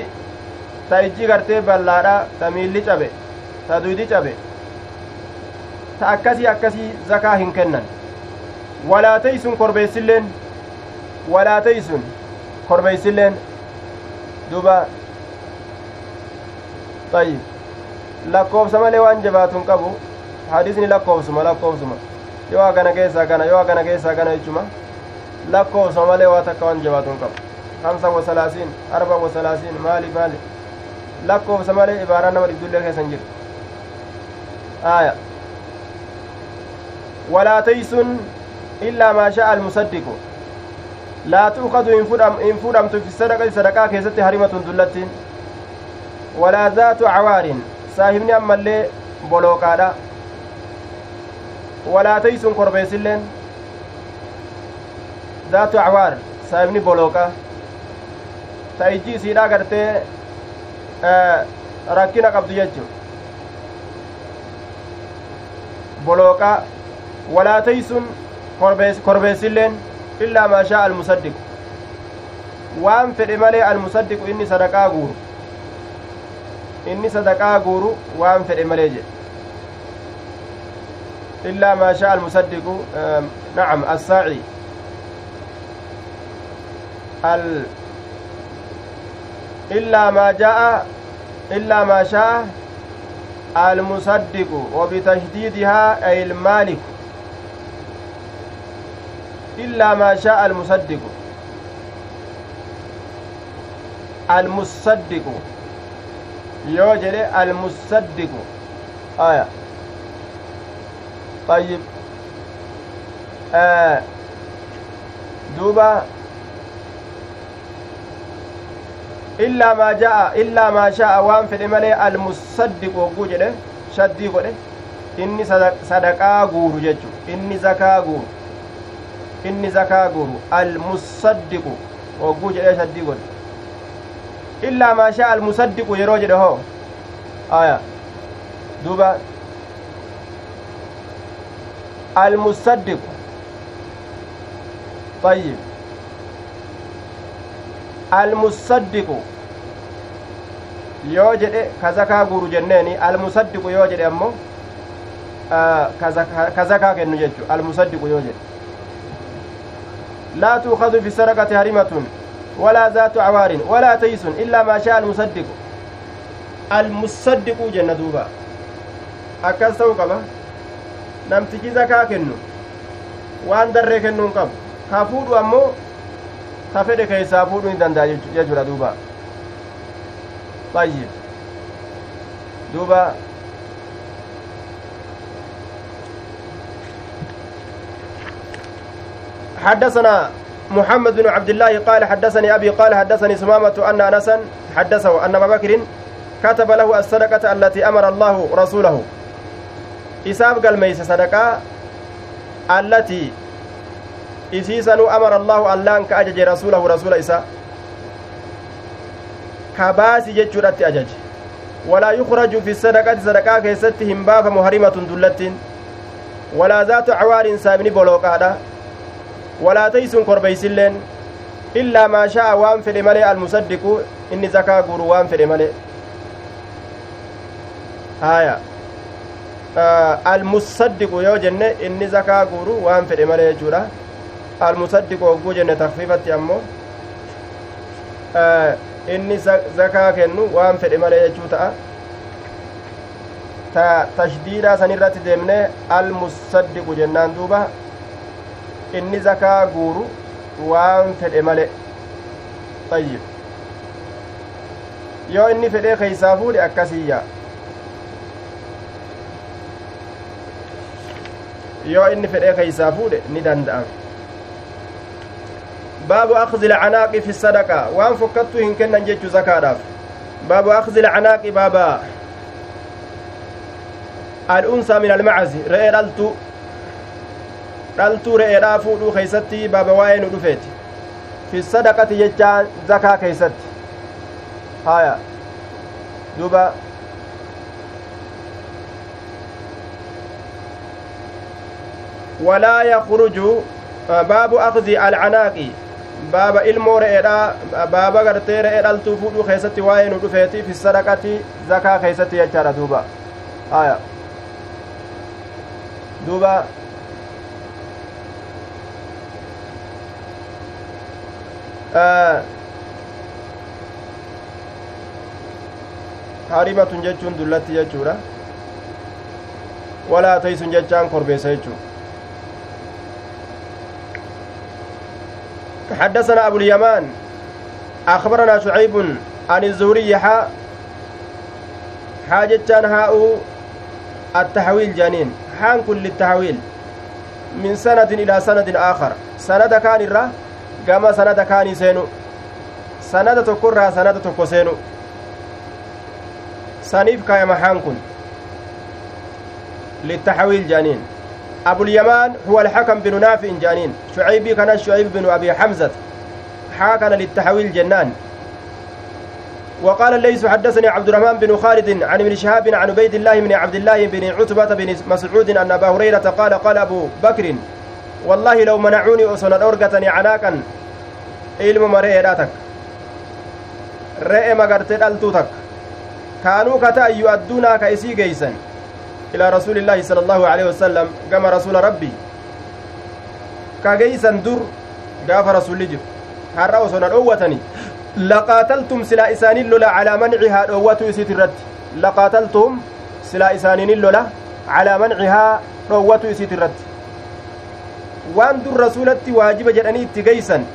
ta ijji gartee ballaadha ta miilli cabe ta duydi cabe ta akkasii akkasii zakaa hin kennan walaa taysun korbeessilleen walaa taysun korbeessilleen duba طيب lakkoofsa malee waan jabaatun qabu hadisni lakkoofsuma lakkoofsuma yoo hagana keessaa kana yoo hagana keessaa kana jechuma lakkoofsuma malee waa takka waan jabaatun qabu hamsa wa salaasiin arba wa salaasiin maali maali lakkoofsa malee ibaaraa nama dhibdullee keessan jirtu aya walaa taysun illaa maa almusaddiqu laa tu'khadu hin fudhamtu fi sadaqati sadaqaa keessatti harimatun dullattiin walaa zaatu cawaarin saahibni ammallee bolooqaadha walaa taysun korbeessilleen zaatu cawaar saahibni bolooqa ta ijji isiidha gartee rakkina qabdu jechu bolooqa walaa taysun korbeessilleen illaa maa shaa almusaddiqu waan fedhe malee almusaddiqu inni sadaqaa guuru inni sadaqaa guuru waan fedhe malee jedhe illaa maa shaa almusaddiqu nacam assaaci al illaa maa jaa'a illaa maa shaa'a المصدق وبتشديدها أي المالك إلا ما شاء المصدق المصدق يوجد المصدق آية طيب آه دوبا illaa maa ja'a illaa maa sha'a waan fedhe malee almusaddiqu hogguu jedhe shaddii godhe inni sadaqaa guuru jechu inni zakaa guuru inni zakaa guuru almusaddiqu hogguu jedhe shaddii godhe maa sha'a almusaddiqu yeroo jedhe hoo aya duuba almusaddiqu طيب zakaa guuru jenneeni almusaddiqu yoo jedhe ammoo ka zakaa kennu jechu almusaddiqu yoo jedhe laa tuukadu fi sadaqati harimatun walaa taysun illaa maa shaa almusaddiqu almusaddiquu jenna duuba akkas ta'uu qaba namtichi zakaa kennu waan darree kennuun qabu ka fuudhu ammoo ka fedhe keessaa fuudhuu hin danda'a jechuudha duuba طيب دوبا حدثنا محمد بن عبد الله قال حدثني أبي قال حدثني سمامة أن أنسا حدثه أن أبا بكر كتب له الصدقة التي أمر الله رسوله. إساف قال ميس صدقة التي إسيسن أمر الله أن كأجج رسوله رسول إساء كباسي جتشورت أجج. ولا يخرج في الصدقة صدقة كيست همباف محرمة دلت ولا ذات عوار سابني بلوكادا كربيسلين إلا ما شاء وان فدي ملي المصدق. إني زكاة غورو وان فدي ملي آية. آه المصدق يو جنة. إني زكاة غورو وان فدي ملي جورا. المصدق وقو جنة تخفيفة أمو آه inni zakaa kennu waan fedhe malee jechuu ta'a ta tashdiidaa san irratti deemne almusaddiqu jennaan duuba inni zakaa guuru waan fedhe male ayyib yoo inni fedhee keeysaa fuudhe akkasiyya yoo inni fedhee keeysaa fuudhe ni danda'ama baabu akhdhi ilcanaaqi fi sadaqa waan fokkattuu hin kennan jechu zakaadhaaf baabu akhdhi ilcanaaqi baaba al'unsaa min almacazi re'ee dhaltu dhaltuu re'eedhaa fuudhuu keeysatti baaba waa'ee nu dhufeeti fi sadaqati jechaa zakaa keeysatti haya duba walaa yakruju baabu akdi alcanaaqi baaba ilmoo re'eedha baaba gartee re'ee dhaltuu fuudhuu keessatti waa'ee nu dhufeeti fi sadaqati zakaa keessatti jechaadha duuba aya duuba harimatun jechuun dullatti jechuudha. Walaa taysun jechaan korbeessa حدثنا أبو اليمان أخبرنا شعيب عن الزهري حاجة هاء التحويل جانين حان كل التحويل من سند إلى سند آخر سند كان كما سند كان سينو سند تكرها سند تكو سينو سنيف كايما حان كن للتحويل جانين أبو اليمان هو الحكم بن نافع جانين شعيبي كان شعيب بن أبي حمزة حاكن للتحويل جنان وقال الليث حدثني عبد الرحمن بن خالد عن ابن شهاب عن عبيد الله بن عبد الله بن عتبة بن مسعود أن أبا هريرة قال قال أبو بكر والله لو منعوني أصنع أرقتني عناكا علم مرئي راتك رئي مغرتي التوتك كانوا كتا يؤدونا كإسي جيسا إلى رسول الله صلى الله عليه وسلم كما رسول ربي كجيسا در قاف رسول جب har'a osoo na dhoowwatani laqaataltum silaa isaaniin lola calaa mancihaa dhoowwatu isit irratti laqaataltum silaa isaaniinin lola calaa mancihaa dhoowwatu isit irratti waan dur rasuulatti waajiba jedhanii itti geeysan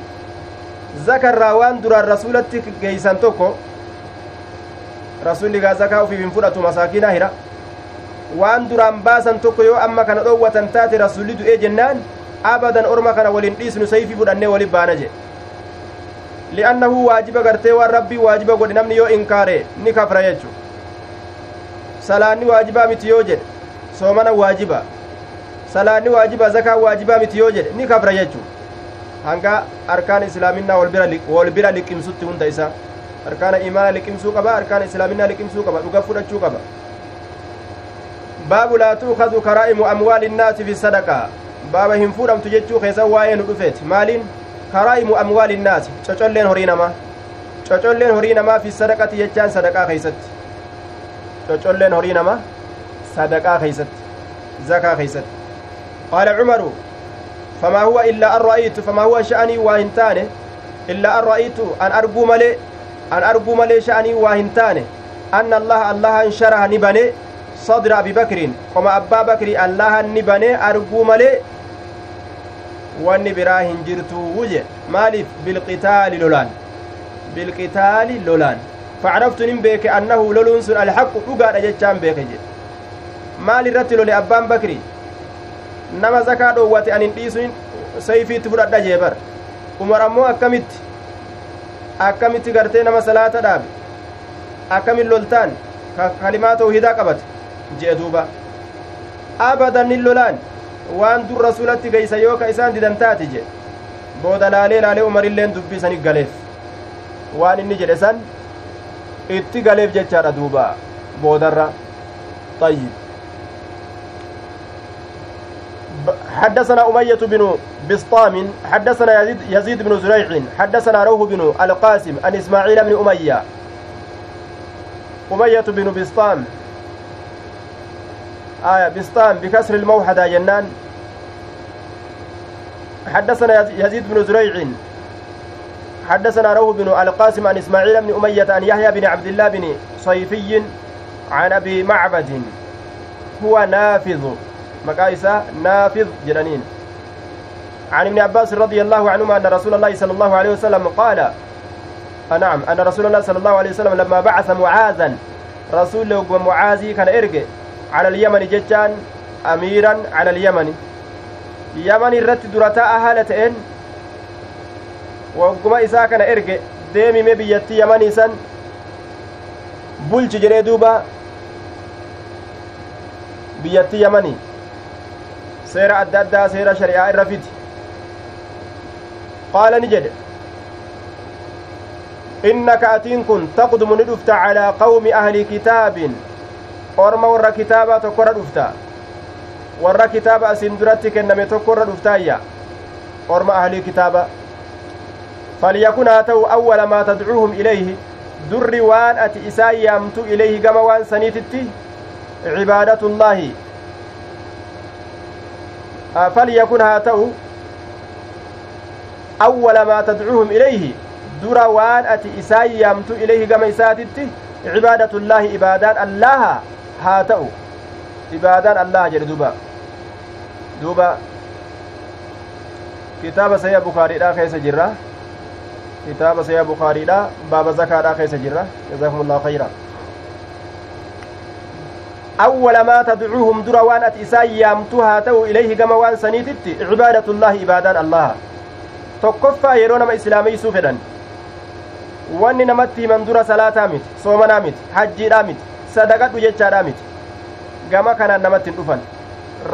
zakarraa waan duraan rasuulatti geeysan tokko rasulli gaa zakaa ufiif hin fudhatu masaakiinaa hira waan duraan baasan tokko yoo amma kana dhoowwatan taate rasulli du'ee jennaan abadan orma kana walin dhiisnu sayfii fudhannee walin baana jedhe li'annahu waajiba gartee waan rabbii waajiba godhe namni yoo inkaare ni kafra jechu salaanni waajibaa miti yoo jedhe soomana waajiba salaanni waajiba zakaa waajibaa miti yoo jedhe ni kafra jechu hanga arkaan islaaminaa wal bira liqimsutti hunda isa arkaana imaana liqimsuu qaba arkaana islaaminaa liqimsuu qaba dhuga fudhachuu qaba baabu laa tuukadu karaa'imu amwaali innaasi fi sadaqaa baaba hin fuudhamtu jechuu keessa waa'ee nu dhufeeti maaliin karaa'imu amwaali innaasi cocolleen horii namaa cocolleen horii namaa fi sadaqati jechaan sadaqaa keeysatti cocolleen horii namaa sadaqaa keeysatti zakaa keeysatti an ra'aytu an arguu malee an arguu malee sha'anii waa hin taane anna allaha allahan sharaha ni bane sadra abi bakriin qoma abbaa bakrii allahan ni bane arguu malee wanni biraa hin jirtuu wuje maaliif bilqitaali lolaan bilqitaali lolaan facraftu nin beeke annahu loluun sun alhaqu dhugaadha jechaan beeke jedhe maal irratti lole abbaan bakri nama zakaa dhoowwate anin dhiisun sayfiitti fudhadha jee bar umar ammoo akkamitti akkamitti gartee nama salaata dhaabe akkamin loltaan kalimaa tawhidaa qabate jee duuba abadan nin lolaan waan dur rasulatti geeysa yoo ka isaan didan taati je booda laalee laalee umarilleen dubbii isani galeef waan inni jedhe san itti galeef jechaadha duuba boodarra طيب حدثنا أمية بن بسطام حدثنا يزيد, يزيد بن زريع حدثنا روح بن القاسم عن إسماعيل بن أمية. أمية بن بسطام. آية بسطام بكسر الموحدة جنان. حدثنا يزيد بن زريع. حدثنا روح بن القاسم عن إسماعيل بن أمية عن يحيى بن عبد الله بن صيفي عن أبي معبد. هو نافذ. مقايسة نافذ جنانين. عن ابن عباس رضي الله عنهما أن رسول الله صلى الله عليه وسلم قال نعم أن رسول الله صلى الله عليه وسلم لما بعث معاذا رسول معاذي كان إرجع على اليمن جتان أميرا على اليمن. يمن الرت درتا أهالة إن isaa kana erge deemime biyyattii yamanii san bulchi jedhee duuba biyyattii yamanii seera adda addaa seera shari'aa irra fiti qaala ni jedhe innaka atiin kun taqdumu ni dhufta calaa qawmi ahli kitaabin orma warra kitaabaa tokkorra dhufta warra kitaaba asin duratti kenname tokkorra dhuftaayya orma ahlii kitaaba فليكن هاتو أول ما تدعوهم إليه دري وان أتي إسان يامتو إليه كما وان سنيتتي عبادة الله فليكن هاتو أول ما تدعوهم إليه. وان أتي إسان يامتو إليه كما إساتتي عبادة الله عبادان الله هاتو عبادان الله جل دوبا. دوبا. كتاب سيا بخاري لا كيس جرّا. kitaaba sayaa bukaariidha baaba zakaadha keessa jirra jazakumullahu khayra awwala maa tadcuuhum dura waan ati isaan yaamtu haa ta'u ilayhi gama waan saniititti cibaadatullaahi ibaadaan allaha tokkoffaa yeroo nama islaameysuu fedhan wanni namatti himan dura salaataa miti soomanaa miti hajjiidhaa miti sadaqadhu jechaadhaa miti gama kanaan namatti hin dhufan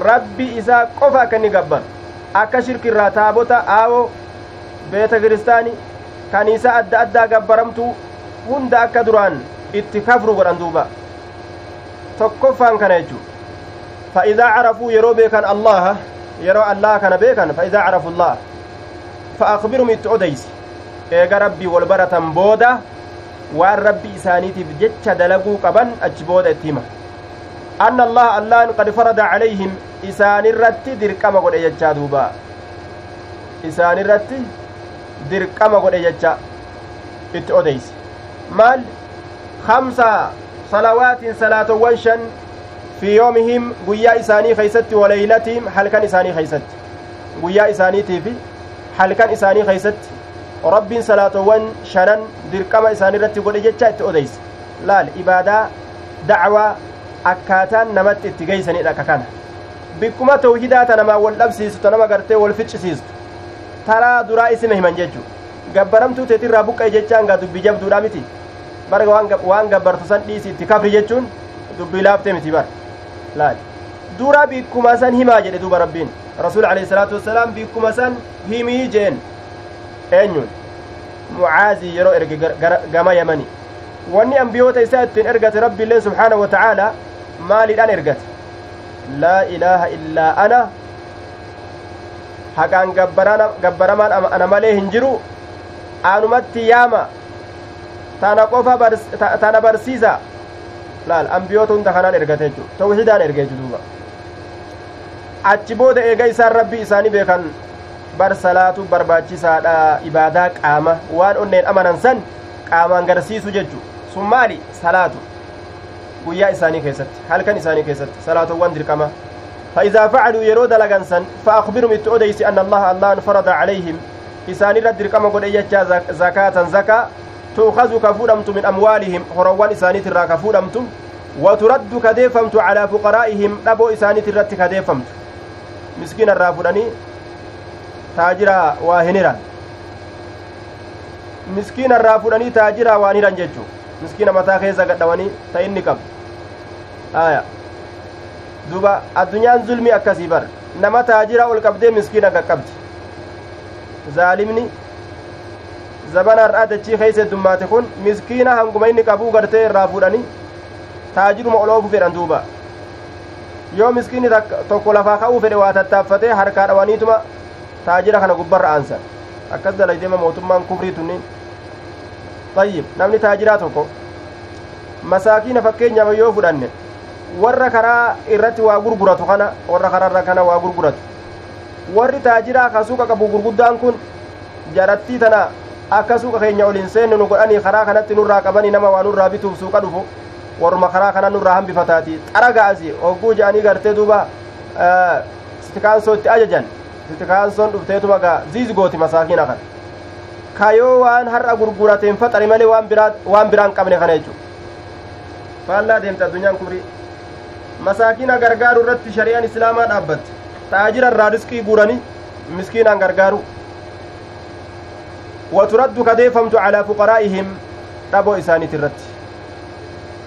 rabbi isaa qofa akka shirkirraa taabota aawoo beeta kiristaanii kaniisa adda addaa gabbaramtu hunda akka duraan itti tokkoffaan kana jechu fa'idaa carafuu yeroo beekan allaha yeroo allaha kana beekan fa'idaa carafu allah fa akbirum itti odeysi eega rabbii wal baratan booda waan rabbi isaaniitiif jecha dalaguu qaban achi booda itti hima anna allaha allahan qad farada calayhim isaanirratti dirqama godhe jechaa duuba isaanirratti dirqama godhe jecha itti odeyse maal kamsa salaatowwan shan fi yoomihim guyyaa isaanii keeysatti waleylatihim halkan isaanii keeysatti guyyaa isaaniitii fi halkan isaanii keeysatti rabbiin salaatowwan shanan dirqama isaanii irratti godhe jecha itti odeyse laal ibaadaa dacwaa akkaataan namatti itti geeysanidha akka kana bikkuma tawhidaa ta namaa wal dhabsiistu ta nama gartee wal ficcisiistu taraa duraa isime himan jechu gabbaramtuu teetirraa buqqa'e jechaan gaa dubbii jabduudha miti barga waan gabbartu san dhiisi itti kafri jechuun dubbii laaftee miti bar laal dura bikkuma san himaa jedhe duuba rabbiin rasuul alayhi salaatu wassalaam bikkuma san himii jeen eenyun mucaazii yeroo erge gama yamani wanni ambiyoota isaa ittiin ergate rabbiilleen subxaanahu wa ta'aalaa maaliidhaan ergate laa ilaaha illaa ana haqaan gabbaramaan ana malee hin jiru anumatti yaama tana qofa tana barsiisa laal ambiyoota hunda kanaan ergate jechu tawhidaan erge jechu duuba achi booda eega isaan rabbii isaanii beekan bar salaatu barbaachisaadha ibaadaa qaama waan onneen amanan san qaamaan garsiisu jechu sun maali salaatu guyyaa isaanii keessatti halkan isaanii keessatti salaatowwan dirqama فإذا فعلوا يرود لغنسا فأخبرهم إتؤديس أن الله الله فرض عليهم إسان رد رقم إيجا زكاة زكاة تؤخذ كفودمت من أموالهم هروان إساني ترى كفودمت وترد كديفمت على فقرائهم أبو إساني ترى كديفمت مسكين الرافدني تاجرا واهنرا miskiina irraa fudhanii taajira waan hiran jechuu miskiina mataa keessa gadhawanii ta inni qabu aya duba addunyaan zulmii akkasii bar nama taajira ol qabdee miskiina qaqqabdi zaalimni zabana har'aa dachii keeysa heddummaate kun miskiina hanguma inni qabuu gartee irraa fudhanii taajiruma ol oofu fedhan duuba yoo miskiinni tokko lafaa ka'uu fedhe waa tattaaffatee harkaa dhawaniituma taajira kana gubbarra aansan akkas dalaydeema mootummaan kubrii tunniin tayyib namni taajiraa tokko masaakiina fakkeenyaaf yoo fudhanne warra karaa irratti waa gurguratu kana warra karaarra kana waa gurguratu warri taajiraa ka suuqa qabu gurguddaan kun jarattii tana akka suuqa keenya olin seenne nu godhanii karaa kanatti nurraa qabanii nama waa nurraa bituuf suuqa dhufu warruma karaa kana nurraa hambifataati xara ga'asi hogguu je'anii gartee duuba sitikaansoo itti ajajan sitikaansoon dhufteetuma gaa ziiz gooti masaakiina kana kayoo waan har'a gurgurateen faxari malee waan biraan qabne kana jechuudha faallaa deemte addunyaan kubrii masaakina gargaaru irratti shari'aan islaamaa dhaabbatte taajira irraa riskii guuranii miskiinaan gargaaru waturaddu kadeeffamtu calaa fuqaraa'ihim dhaboo isaaniit irratti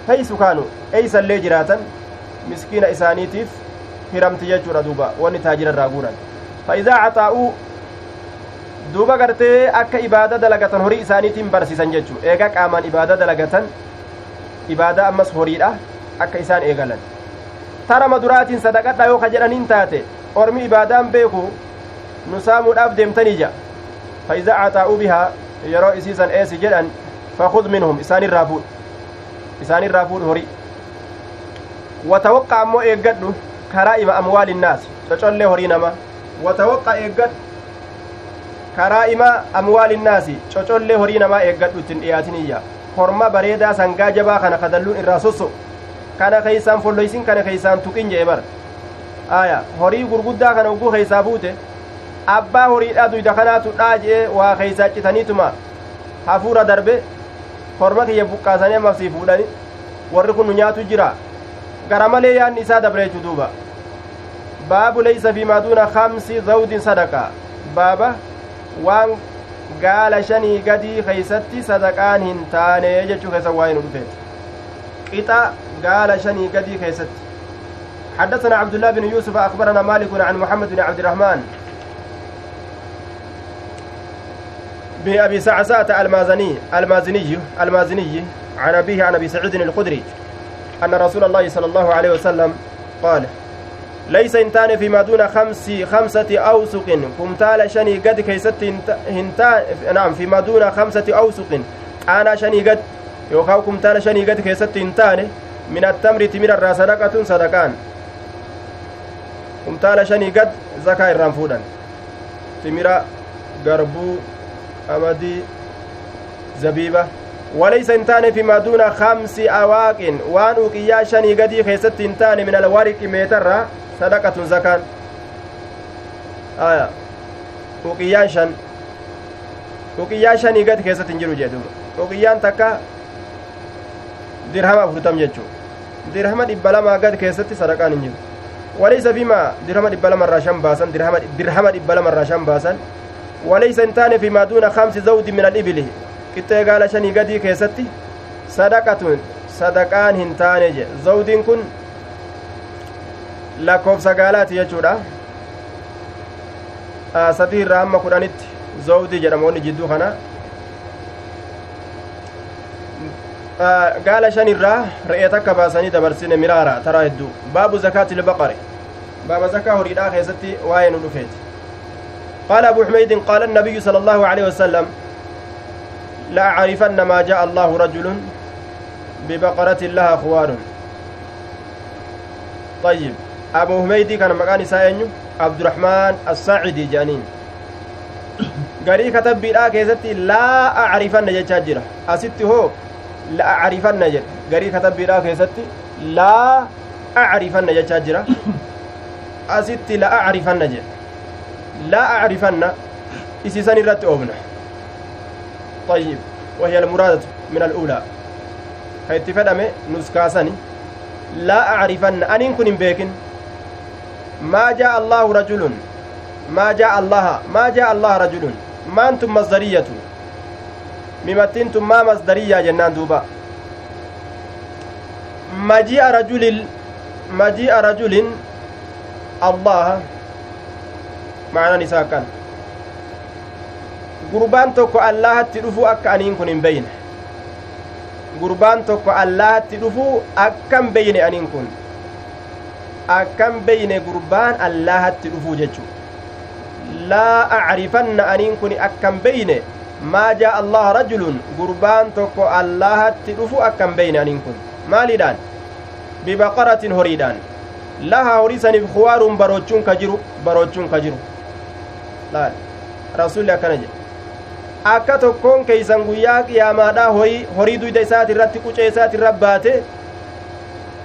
heysu kaanu eeysallee jiraatan miskiina isaaniitiif hiramti jechuudha duuba wanni taajira irraa guuran fa idaa caxaa'uu duuba gartee akka ibaada dalagatan horii isaaniitiin barsiisan jechuu eega qaamaan ibaada dalagatan ibaada ammas horiidha akka isaan eegalan tarama duraatiin sadaqadha yoo ka jedhaniin taate ormi ibaadaan beeku nu saamuudhaaf deemtanii ja iza caxaa'uu bihaa yeroo isiisan eesi jedhan fakud minhum isaanirraa fuudh isaanirraa fuudh horii watawaqqa ammoo eeggadhu karaa ima amwaalinnaas cocollee horii nama watawaqqa eeggadhu karaa ima amwaalinnaasi cocollee horii namaa eeggadhu ittin dhiyaatiniyya horma bareedaa sangaa jabaa kana kadalluun irraa sosso kana keeysaan folloysin kana keeysaan tuqin jee bar aya horii gurguddaa abbaa horiidha duyda kanaatu dhaa jee waa keeysaa citaniituma hafuura darbe horma kiyya buqqaasanii amafsii fuudhani warri kun nu nyaatu jira gara malee yaanni isaa dabreechu duuba baabu leysa fi maaduuna kamsi zawdin sadaqa baaba waan gaala shanii gadii keeysatti sadaqaan hin taane jechuu keessa waa'ee nu dhufeet qixa gaala shanii gadii keessatti حدثنا عبد الله بن يوسف أخبرنا مالك عن محمد بن عبد الرحمن بن أبي سعساة المازني المازني المازني عن أبيه عن أبي سعيد الخدري أن رسول الله صلى الله عليه وسلم قال ليس انتان فيما دون خمس خمسة أوسق. كمتال شني قد كيست هنتان نعم فيما دون خمسة أوسق. أنا شني قد يوكاو كمتال شني قد كيست هنتان من التمر تمر الراس صدقة صدقان كمتال شني قد زكاة الرنفودا تمر قربو أمدي زبيبة وليس انتان فيما دون خمس أواق وان أوقيا شني قدي خيست انتان من الورق ميتر sadaqatun zakaan aya uqiyyaan shan uqiyyaa shanii gad keessatti hin jiru jee duuba uqiyyaan takka dirhama afurtam jechuu dirhama dhibba lamaa gad keessatti sadaqaan hin jiru فيما درهم دبل مرة شم باسن درهم درهم دبل مرة شم باسن وليس انتان فيما دون خمس زود من الإبل كتة قال شني قدي كيستي صدقة صدقان هنتان زود كن sadii irraa hamma kudhanitti zawdii jedhamoonni jidduu kana gaala shan irraa re'ee takka baasanii dabarsine miraara taraa hedduu baabu zakaati lbaqare baaba zakaa horiidhaa keessatti waa'ee nu dhufeeti قال أبو حميد قال النبي صلى الله عليه وسلم لا أعرفن ما جاء الله رجل ببقرة لها خوار طيب abu humeydii kana maqaan isaa eenyu abdurahmaan assaacidi jedhaniin garii katabbiidhaa keessatti laa acrifanna jechaa jira asitti hoo la acrifanna jedhe garii katabbiidhaa keessatti laa acrifanna jechaa jira asitti la acrifanna jedhe laa acrifanna isiisan irratti oobna طيب وهي المرادة من الأولى. كيت فدمه نسكاسني لا أعرفن أن كن بيكن. ما جاء الله رجل. ما جاء الله ما جاء الله رجل. ما أنتم مصدرية؟ ممتنتم ما مصدرية جنان دوبا. مجيء رجل مجيء رجل الله. معنى نساء كان gurbaan tokko allahatti dhufuu akka aniin kun hin beyne gurbaan tokko allahatti dhufuu akkan beyne aniin kun akkan beyne gurbaan allahatti dhufuu jechuu laa acrifanna aniin kun akkan beyne maa jaa allaha rajulun gurbaan tokko allahatti dhufu akkan beyne aniin kun maaliidhaan bibaqaratin horiidhaan laha horii saniif kuwaaruun baroochuun ka jiru baroochuun ka jiru laal rasulli akkana jedhe akka tokkoon keeysan guyyaa qiyaamaadhaa horii duyda isaati irratti qucee isaati irra baate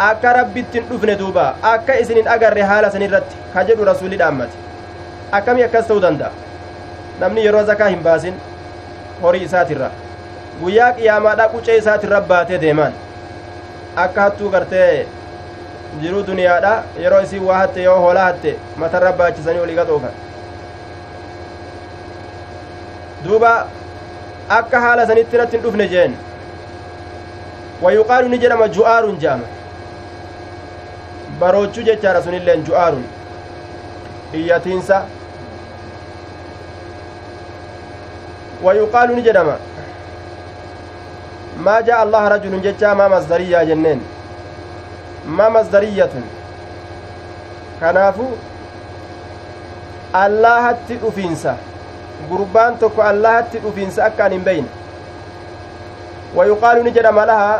akka rabbittin dhufne duuba akka isin hin agarre haala san irratti ka jedhu rasuli dhaammate akkamii akkas ta'uu danda'a namni yeroo zakaa hin baasin horii isaatirra guyyaa qiyaamaadhaa qucee isaatirra baatee deemaan akka hattuu gartee jiruu duniyaadha yeroo isin waa hatte yoo hoolaa hatte matarra baachisanii olii gaxoofan duuba akka haala sanitti irratti hin dhufne jeen wayuqaalu ni jedhama ju'aarun jedhama baroochuu jechaadha sunilleen ju'aarun iyyatiinsa wayuqaalu ni jedhama maa jaa allaha rajulun jechaa maa masdariyyaa jenneen maa masdariyyatun kanaafu allahatti dhufiinsa gurbaan tokko allahatti dhufiinsa akka an hin beyne wayuqaalu ni jedhama lahaa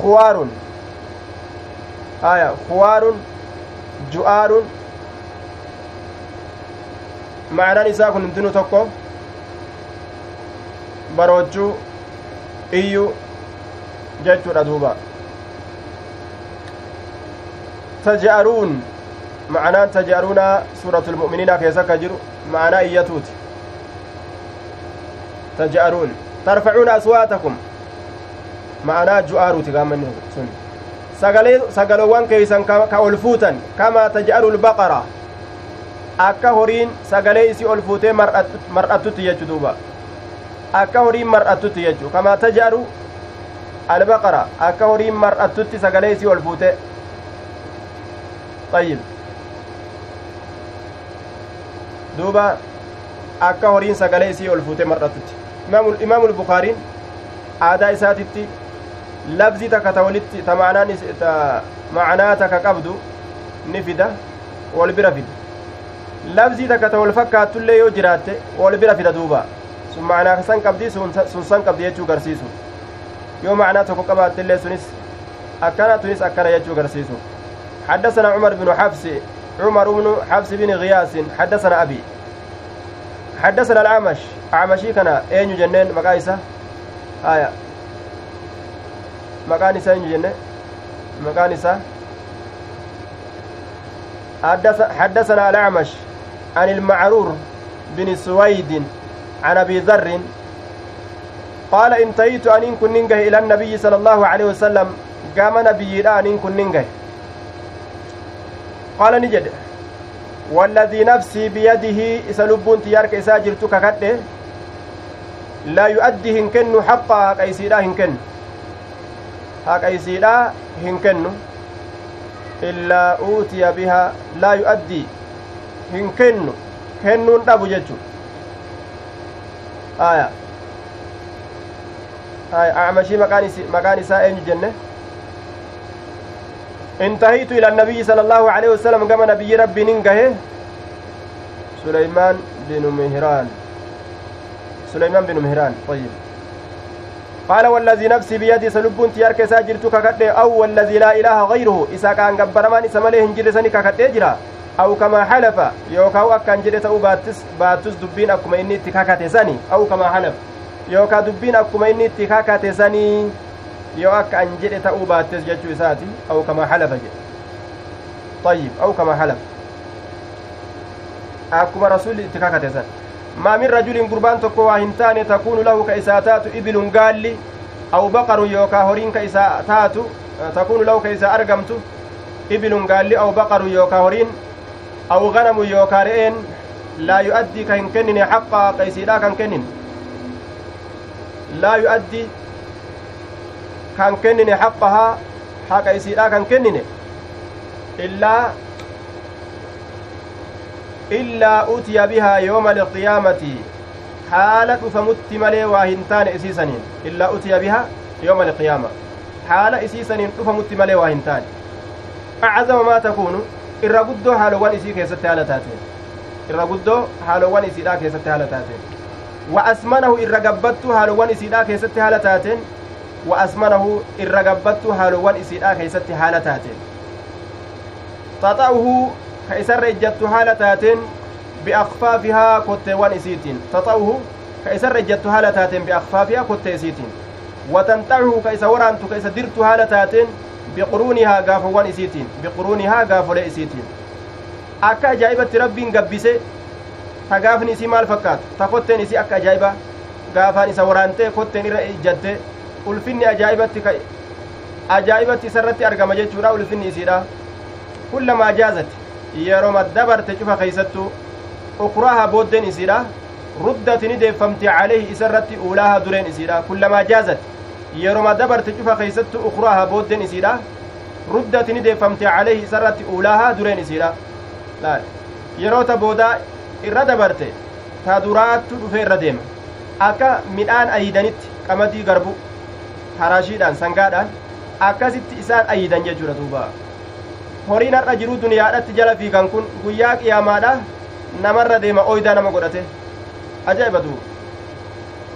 kuwaarun haya kuwaarun ju'aarun macnaan isaa kun hundinuu tokko baroochuu iyyu jechuudha duuba taja'aruun mu'miniinaa keessa akka jiru ma'anaa iyyatuuti tajaaruun tarfacuuna aswaatakum ma'anaa ju'aaruuti gaammanni sun sagalowwan keeysan ka ol fuutan kamaa taj'alu lbaqara akka horiin sagalee isii ol fuutee mar'attutti jechu duuba akka horiin mar'attutti jechu kamaa taj'alu albaqara akka horiin mar'attutti sagalee isii ol fuute ayyib duuba akka horiin sagalee isii ol fuute mar'atutti imaamul bukaariin aadaa isaatitti labzii takka ta walitti ta macanaa takka qabdu ni fida wal bira fida labzii takka ta wal fakkaatullee yoo jiraatte wal bira fida duuba sun macanaa san qabdi sun san qabdi jechuu garsiisu yoo macanaa tokko qabaattillee sunis akkana tunis akkana jechuu garsiisu حدثنا عمر بن حفص عمر بن حفص بن غياس حدثنا أبي. حدثنا الأعمش. أعمشي كان أين جنين؟ مقايسة آية. مقان أين جنين؟ مقان حدثنا الأعمش عن المعرور بن سويد عن أبي ذر قال انتهيت أن ننجه إلى النبي صلى الله عليه وسلم قام نبي أن كن qaala ni jedhe والذي نفسي بيده إسا لبون تيارك إسا جرتو ككده لا يؤدي هنكن حقا حق إسيدا هنكن. حق إسيدا هنكن. إلا أوتي بها لا يؤدي هنكن. كنون أبو جتشو آية. آية. أعمشي مكان مكان إساء جنة. انتهيت إلى النبي صلى الله عليه وسلم كما نبي ربي ننقه سليمان بن مهران. سليمان بن مهران طيب. قال والذي نفسي بيدي سلبون تيار كيسا جرتو ككده أو والذي لا إله غيره. إسا كان قبرمان هنجر سني ككده جرا. أو كما حلف. يوكاو أكان تأو باتس باتس دبين أكما إني تكاكته سني أو كما حلف. يوكا دبين أكما إني تكاكته سني yoo akka an jedhe ta'uu baattes jechuu isaati aw kamaa halafa jedhe طيب أو كما حلف akkuma rasulli itti kakate san maa min rajulin gurbaan tokko waa hin taane takuunu lahu ka isaa taatu ibilun gaalli aw baqarun yookaa horiin ka isaa taatu takuunu lahu ka isaa argamtu ibilun gaalli aw baqarun yookaa horiin aw ganamun yookaa re'een laa yu'addii ka hin kennine haqqaa ka isiidhaa kan kennin laa yu'addii kan kennine haqqahaa haqa isiidhaa kan kennine illaa illaa utiya bihaa yooma alqiyaamati haala dhufamutti malee waa hin taane isiisaniin illaa utiya bihaa yooma alqiyaama haala isiisaniin dhufamutti malee waa hin taane acazama maa takuunu irra guddoo haalowwan isii keessatti haala taateen irra guddoo haalowwan isiidhaa keessatti haala taateen wa asmanahu irra gabbattu haalowwan isiidhaa keessatti haala taateen wa asmanahu irra gabbattu haalowwan isiidhaa keessatti haala taateen taxa'uhu ka isarra ejjattu haala taateen biakfaafihaa kotteewwan isiitiin taxa'uhu ka isarra ejjattu haala taateen biakfaafihaa kottee isiitiin watanxacuhu ka isa waraantu ka isa dirtu haala taateen biquruunihaa gaafowwan isiitiin biquruunihaa gaafolee isiitiin akka ajaa'ibatti rabbiin gabbise ta gaafni isii maal fakkaatu ta kotteen isii akka ajaa'iba gaafaan isa waraantee kotteen irra ejjatte ulfinni ajaa'ibatti ka ajaa'ibatti isarratti argama jechuudha ulfinni isiidha kullamaa jaazati yeroma dabarte cufa keeysattu ukraaha booddeen isiidha ruddati ni deeffamti calayhi isa irratti uulaaha dureen isiidha kullamaa jaazati yeroma dabarte cufa keeysattu ukraaha booddeen isiidha ruddati ni deeffamti calayhi isa irratti uulaaha dureen isiidha laal yeroota boodaa irra dabarte ta duraattu dhufe irra deema akka midhaan ayidanitti qamadii garbu haraashiidhaan sangaadhaan akkasitti isaan ayidan jechuudha duuba horiin har'a jiruu duniyaadhatti jala fiigan kun guyyaa qiyaamaadha namarra deema oydaa nama godhate ajaa'iba duuba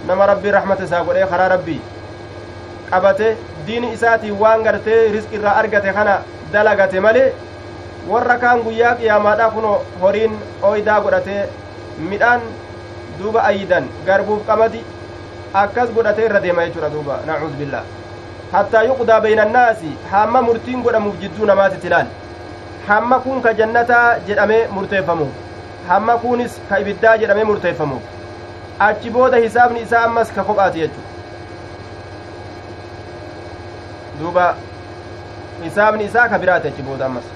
nama rabbii rahmata isaa godhee karaa rabbii qabate diini isaatiin waan gartee riski irraa argate kana dalagate malee warra kaan guyyaa qiyaamaadha kun horiin oydaa godhatee midhaan duuba ayidan garbuuf qamadi akkas godhatee irra deema jechuudha duuba nacuudu billaa hattaa yuqdaa bayna annaasi hamma murtiin godhamuuf jidduu namaatitti ilaal hamma kun ka jannataa jedhamee murteeffamu hamma kunis ka ibiddaa jedhamee murteeffamu achi booda hisaabni isaa ammas ka kophaati jechu duuba hisaabni isaa ka biraati achi booda ammas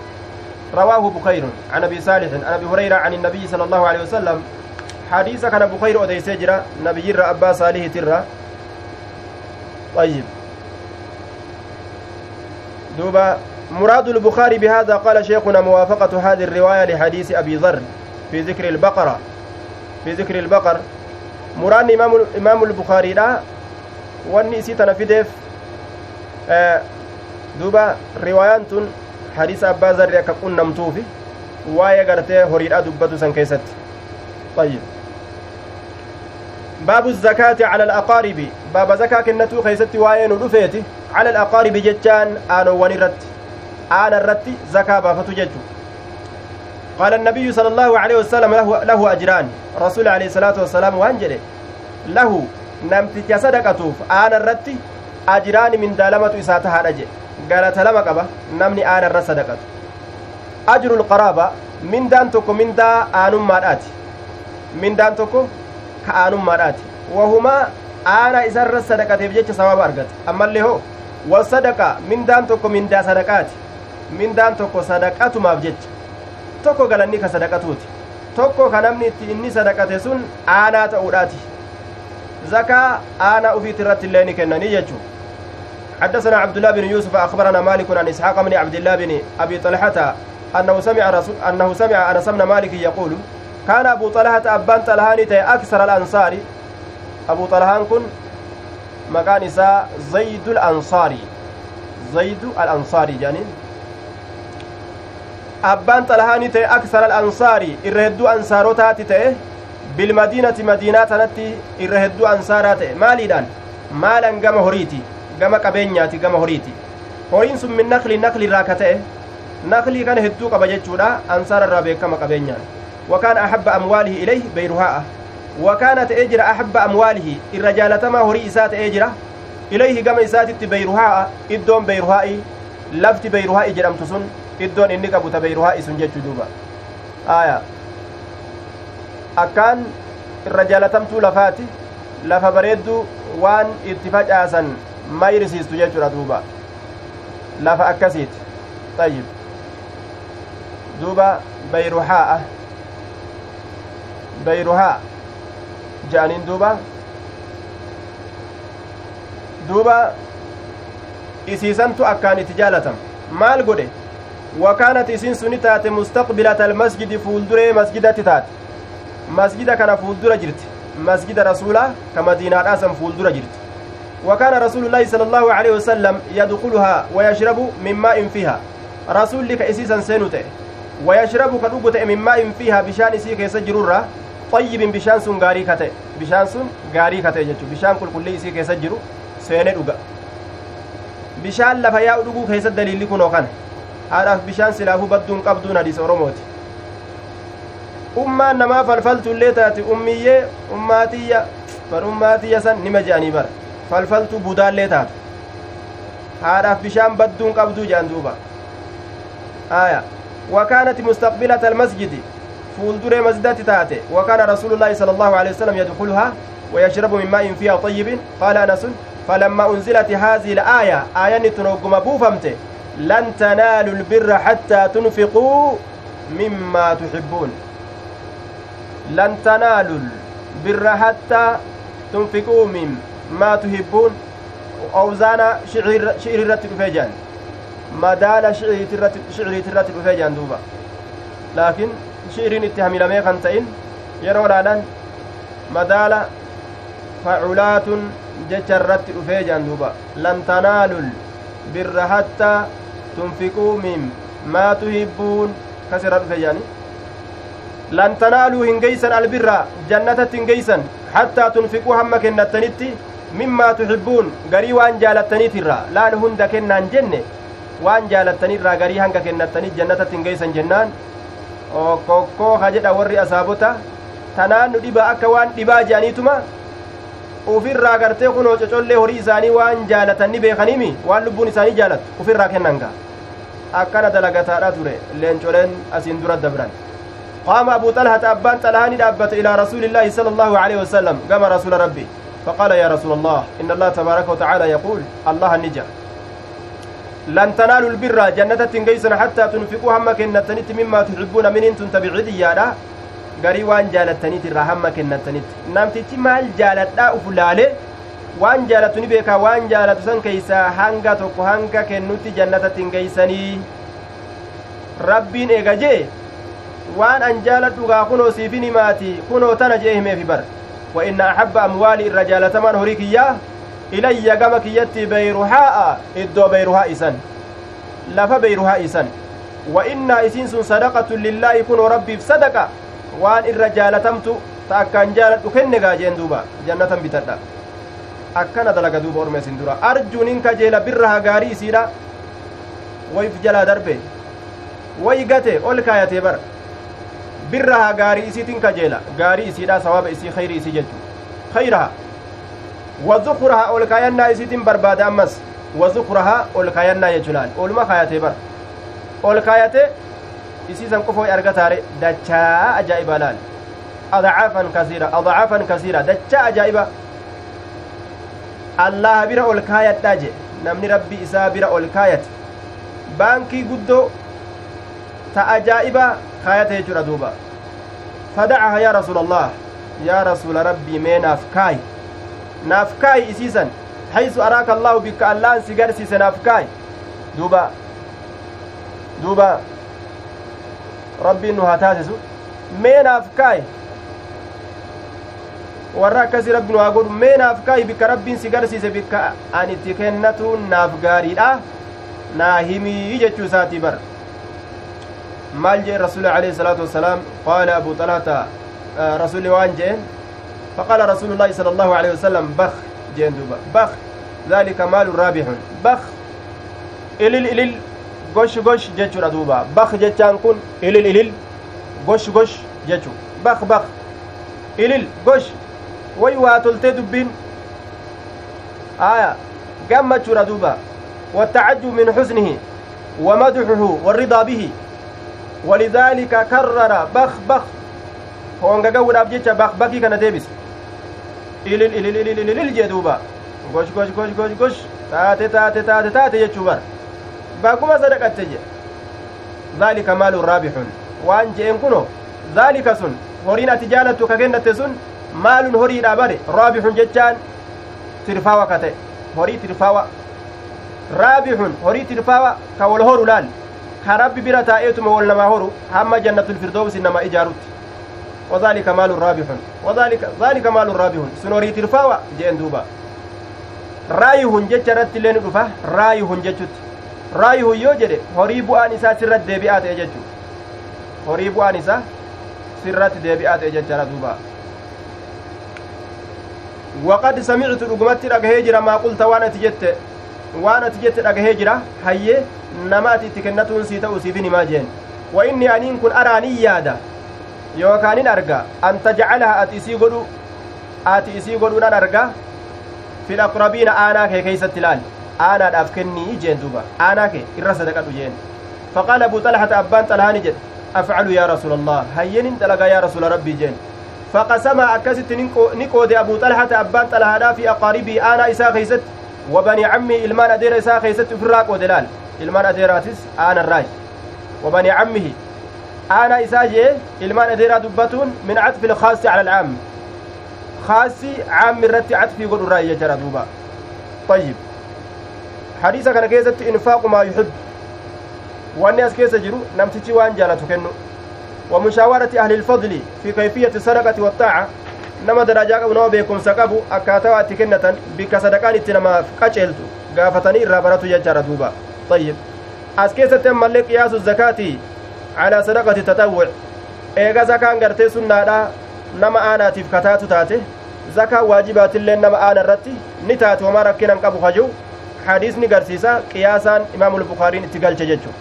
رواه بخير عن ابي صالح عن ابي هريره عن النبي صلى الله عليه وسلم حديث كان بخير اوديسي جرا نبي جرا أبا صالح ترى طيب. دوبا مراد البخاري بهذا قال شيخنا موافقة هذه الرواية لحديث أبي ذر في ذكر البقرة. في ذكر البقر. مراد إمام إمام البخاري لا. في ديف. آه دوبا روايان حديث أبا ذر كقول نمتوفي. waa'ee gartee horiidha dubbatu san keessatti طيب باب الزكاة على الأقارب. باب زكاة كنتو خيستي وين ودفيتي على الأقارب جتان آنو ونرت. آن الرت زكاة بافتو جتو قال النبي صلى الله عليه وسلم له, له أجران. رسول عليه الصلاة والسلام وانجله له نمت صدقتوف آن الرت أجران من دالمة إساتها رجل قالت لما قبا نمني آن الرت صدقته أجر القرابة. من دان تكو من دا آنم مارات من دان تكو صدقة بجيش سواب أرغت أما اللي هو والصدقة من دان تكو من دا صدقات من دان تكو صدقة ما بجيش tokko galanni ka sadaqatuuti. Tokko ka namni itti inni sadaqate sun aanaa ta'uudhaati. Aanaa ufiit irratti illee ni kennanii jechuu حدثنا عبد الله بن يوسف أخبرنا مالك عن إسحاق بن عبد الله بن أبي طلحة أنه سمع رسول أنه سمع أنس بن مالك يقول كان أبو طلحة أبان طلحان أكثر الأنصار أبو طلحان كن مكان إساء زيد الأنصاري زيد الأنصاري جانين abbaan xalahaani ta'e aksara al'ansaarii irra hedduu ansaarotaati ta'e bilmadiinati madiinaa tanatti irra hedduu ansaaraa ta'e maaliidhaan maalan gama horiiti gama qabeenyaati gama horiiti horiin sun min nakli nakli irraa ka ta'e naklii kana hedduu qaba jechuudha ansaara beyruhaa'a wakaana ta'ee jira ahabba amwaalihi irra jaalatamaa horii isaa ta'ee jira ilayhi gama isaatitti beyruhaa'a iddoon beyruhaa'i lafti beyruhaa'i jedhamtu sun iddoon inni qabu ta beyruhaa'i sun jechuu duuba aya akkaan irra jaalatamtuu lafaati lafa bareedduu waan itti facaasan mayrisiistu jechuudha duuba lafa akkasiiti طيب duuba beyruhaa'a beyruhaa ja'aniin duuba duuba isiisantu akkaan itti jaalatam maal godhe wakaanat isiin suni taate mustaqbilata almasjidi fuulduree masjidatti taate masjida kana fuuldura jirti masjida rasuulaa ka madiinaadhaa san fuuldura jirti وكان رسول الله صلى الله عليه وسلم يدخلها ويشرب من ماء فيها رسول لك إسيسا سينوته ويشرب كدوغة من ماء فيها بشان إسي كيس جرورة طيب بشان سن غاري كته بشان سن غاري كته جچو بشان كل كل إسي كيس جرو سينه دوغا bishaan lafa yaa'u dhuguu keessatti daliilli kunoo kana haadhaaf bishaan silaafuu badduun qabduun hadiisa oromooti ummaan namaa falfaltuillee taate ummiyyee ummaatiyya bar ummaatiyya san nima je'anii bara falfaltuu budaallee taate haadhaaf bishaan badduun qabduu je'an duuba aya وكانت مستقبلة المسجد مسجدة تاتي وكان رسول الله صلى الله عليه وسلم يدخلها ويشرب من ماء فيها طيب قال أنس فلما أنزلت هذه الآية آية تنوكم بوفمت لن تنالوا البر حتى تنفقوا مما تحبون لن تنالوا البر حتى تنفقوا مما تحبون أوزانا شعر شعر رتب فيجان مدال شعري ترتب فيجان دوبا لكن شعرين اتهمي لمي خنتين يرون مدال فعلات jecha irratti dhufee jaan duuba lan tanaalul birra hattaa tunfiquu min maa tuhibbuun kas irra dhufe jaani lan tanaaluu hin geeysan albirra jannatatti hin geeysan hattaa tunfiquu hamma kennattanitti mimmaa tuhibbuun garii waan jaalattaniitirra laan hunda kennaan jenne waan jaalattanirraa garii hanga kennattaniit jannatatti hin geeysan jennaan kokkoo ha jedha warri asaabota tanaan nu dhiba akka waan dhibaa je'aniituma ufirraa gartee kunoo cocollee horii isaanii waan jaalatan ni beekanimi waan lubbuun isaanii jaalattu ufirraa kennan gaa akkana dalagataadha ture leencoleen asiin dura dabran qaama abuu xalhata abbaan xalahaa ni dhaabbate ilaa rasuuli illaahi sala allahu aleyhi wasalam gama rasuula rabbi فقال يا رسول الله إن الله تبارك وتعالى يقول الله النجا لن تنالوا البر جنة تنقيسن حتى تنفقوا هم كنتنت مما تحبون من أنتم تبعدي يا garii waan jaalattaniit irraa hamma kennatanitti namtichi maal jaaladhaa uf laale waan jaalatu ni beekaa waan jaalatu san keeysaa hanga tokko hanga kennutti jannatatti hin geeysanii rabbiin eega jee waan an jaaladhugaa kunoo siifin himaati kunoo tana jee himeefi bar wa inna axabba amwaali irra jaalatamaan horii kiyyaa beyruhaa isan lafa beyruhaa isan wa innaa isiin sun sadaqatun lillaahi kunoo rabbiif sadaqa waan irra jaalatamtu ta akkaan jaaladhu kenne gaajeen duuba jannatan bitadha akkana dalaga duuba orma isin dura arjuunin kajeela birraha gaarii isiidha wayf jalaa darbe way gate ol kaayatee bara birraha gaarii isiitin kajeela gaarii isiidha sawaaba isii khayri isii jechu khayraha wazukuraha ol kaayannaa isiitin barbaada ammas wazukuraha ol kaayannaa jechu laal oluma kaayatee bara ol kaayate isiisan qofa argataare dachaa ajaa'iba laal adcaafan kasiira adcaafan kasiira dachaa ajaa'iba allaha bira ol kaayadhaa je namni rabbi isaa bira ol kaayate baankii guddoo ta ajaa'iba kaayate jechuudha duuba fadacaha yaa rasuula allah yaa rasuula rabbii mee naaf kaayi naaf kaayi isiisan haysu araaka allaahu bikka allahan si garsiise naaf kaayi duuba duuba rabbiin nu haa taasisu mee naaf kaayi warra akkasii rabbi nu haa godhu mee naaf kaayi bikka rabbiin si garsiise bikka an itti kennatuun naaf gaariidha naa himii jechuu isaatii bara maal jee rasuli alayhi salaatu wassalaam qaala abu xalhata rasuli waan jeen فقال رسول الله صلى الله عليه وسلم بخ. جندوبا بخ. ذلك مال رابح. بخ. إلل إلل غش غش. جتشو ردوبا بخ جتشان كون. إلل إلل غش غش. جتشو بخ بخ. إلل غش. ويوا تلتي دبين آية. قمت شردوبا والتعجب من حزنه. ومدحه. والرضا به. ولذلك كرر. بخ بخ. هونغا غورا بجيتا بخ بخي كان ديبس ilil ilil ilil ilil jee duuba gosh gosh gosh gosh gosh taate taate taate taate jechuu bara bakkuma sadaqatte je dhaalika maalun raabixun waan je'en kuno dhaalika sun horiin ati jaalattu ka kennatte sun maalun horiidha bare raabixun jechaan tirfaawa ka ta'e horii tirfaawa raabixun horii tirfaawa ka wal horu laal ka rabbi bira taa'eetuma wal namaa horu hamma jannatulfirdoosi nama ijaarutti وذلك مال رابح وذلك ذلك مال رابح سنوري ترفاوى جين دوبا raayihun yoo jedhe horii bu'aan isaa sirratti deebi'aa ta'e jechuu horii bu'aan isaa sirratti deebi'aa ta'e jechaadha duuba waqad samictu dhugumatti dhagahee jira maa qulta waan ati jette waan ati jette dhagahee jira hayyee nama ati itti kennatuun sii ta'u siifin himaa jeen wa inni aniin kun araanii yaada yookaanin arga an tajcalaha ati isii godhu ati isii godhuudhan arga fil aqrabiina aanaa kee keeysatti ilaali aanaadhaaf kennii jeen duuba aanaa kee irra sadaqadhu jeen faqaala abu xalhata abbaan xalhaani jedhe afcalu yaa rasuula allah hayyenin dalagaa yaa rasuula rabbii jeen فقسم أكست نقود أبو طلحة أبان طلحة في أقاربه أنا إساء خيست وبني عمي إلمان أدير إساء خيست في الراق ودلال إلمان أديراتس أنا الراج وبني عمه أنا إساء جي إلمان أدير دبتون من عطف الخاص على العام. خاصي عام الرتي عطفي قول الرأي جرى دوبا. طيب. حديثة كان كيست إنفاق ما يحب. وأني أسكيس جرو نمتتي وأن جالتو كنو. ومشاورة أهل الفضل في كيفية الصدقة والطاعة. beekumsa qabu akkaataa waatti kennatan bikka sadaqaan itti namaaf qaceeltu gaafatanii irraa baratu jechaadha duuba ayyib as keessatti ammallee qiyaasu zakaatii calaa sadaqati taxawwuc eega zakaan gartee sunnaadha nama aanaatiif kataatu taate zakaan waajibaatillee nama aana irratti ni taate homaa rakkinan qabu hajuu garsiisa qiyaasaan imaamul bukaariin itti galche jechu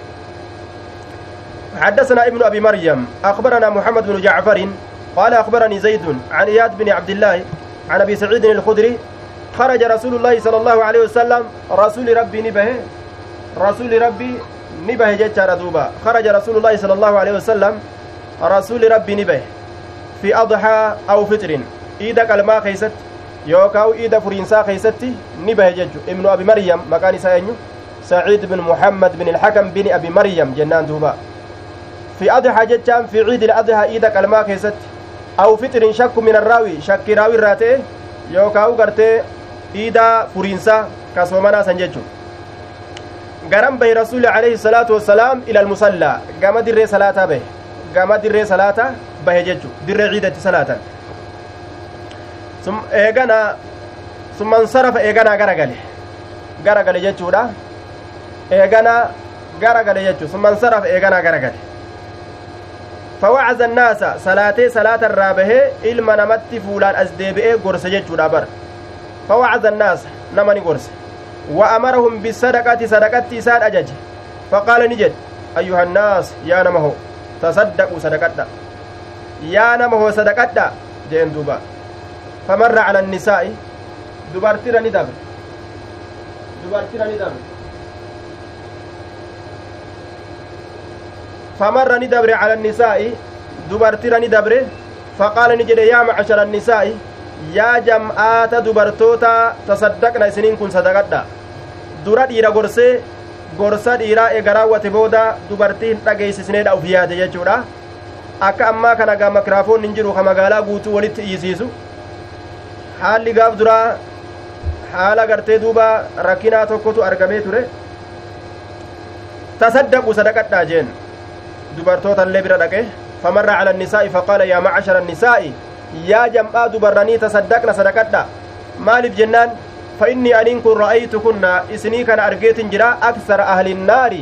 حدثنا ابن أبي مريم أخبرنا محمد بن جعفر قال أخبرني زيد عن إياد بن عبد الله عن أبي سعيد الخدري خرج رسول الله صلى الله عليه وسلم رسول ربي نبه رسول ربي نبه جتار دوبا. خرج رسول الله صلى الله عليه وسلم رسول ربي نبه في أضحى أو فطر. إيدا كلمة خيست يوكاو إيدا فرينسا خيستي نبه ججو ابن أبي مريم مكان ساينيو سعيد بن محمد بن الحكم بن أبي مريم جنان دوبا. في أضحى جتان في عيد الأضحى إيدا كلمة خيست. أو فطر شك من الراوي شك راوي راتي يوكاو غرتي إيدا فرينسا كاسومانا سنججو garan bahe rasuuli alayhi salaatu wassalaam ila almusallaa gama dirree salaataa bahe gama dirree salaataa bahe jechu dirree ciidatti salaatan eegana summan sarafa eeganaa gara gale gara gale jechuudha eegana gara gale jechu summan sarafa eeganaa gara gale فوعز الناس صلاتي صلاة الرابه إلما نمت فولان أزديبئ قرس جتشودا بر فوعز الناس نمني قرس وأمرهم بالصدقة صدقة إسان أجج. فقال نجد أيها الناس يا نمه تصدقوا صدقة يا نمه صدقة جين دوبا. فمر على النساء دبرتر ندبر دبرتر ندبر فمر ندبر على النساء دبرتر ندبر. فقال نجد يا معشر النساء yaa jam'aata dubartoota tasaddaqna isiniin kun sadaqadha dura dhiira gorsee gorsa dhiiraa eega raawwate booda dubartii hin dhageeysisneedha uf yaade jechuudha akka ammaa kana gaa makiraafoon hin jiru ka magaalaa guutuu walitti iyyisiisu haalli gaaf duraa haala gartee duuba rakkinaa tokkotu argamee ture tasaddaqu sadaqadhaa jeen dubartoota illee bira dhaqe famarra cala annisaa'i faqaala yaa macashara annisaa'i yaa jam'aa dubarranii tasaddaqna sadaqadha maaliif jennaan فإني أنين كن رأيت كنا إسني كان أرجيت جرا أكثر أهل النار.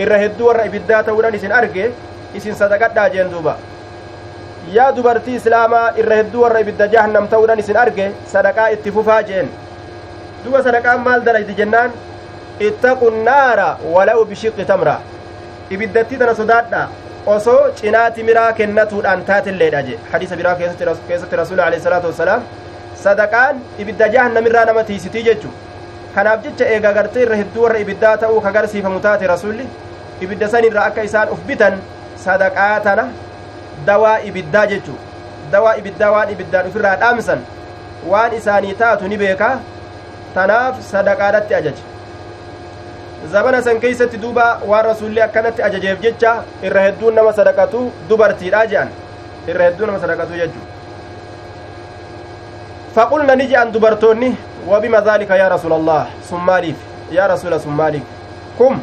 إر هدو ور إبدات وران إسن أرجي إسن صدقت جين دوبا. يا دبرتي إسلاما إر هدو ور إبدا جهنم توران إسن أرجي صدقاء اتفوفا جين. دوبا صدقاء مال دلائد جنان. اتقوا النار ولو بشق تمرة إبدتي تنا صداتنا osoo cinaa timiraa kennatuudhaan taatilleedha je hadiisa biraa keessatti rasuuli alayhi salaatu wassalaam sadaqaan ibidda jahannamirraa nama tiisitii jechu kanaaf jecha eegaa gartee irra hedduu warra ibiddaa ta'uu ka garsiifamu taate rasulli ibidda san irraa akka isaan uf bitan sadaqaa tana dawaa ibiddaa jechuu dawaa ibiddaa waan ibiddaan ufirraa dhaamsan waan isaanii taatu ni beekaa tanaaf sadaqaadhatti ajaje zabana san keeysatti duuba waan rasulli akkanatti ajajeef jecha irra hedduun nama sadaqatu dubartiidha je'an irra hedduu nama sadaqatu jechuu dhaalika yaa rasuula allah sun maaliif yaa rasuula sun maaliif kum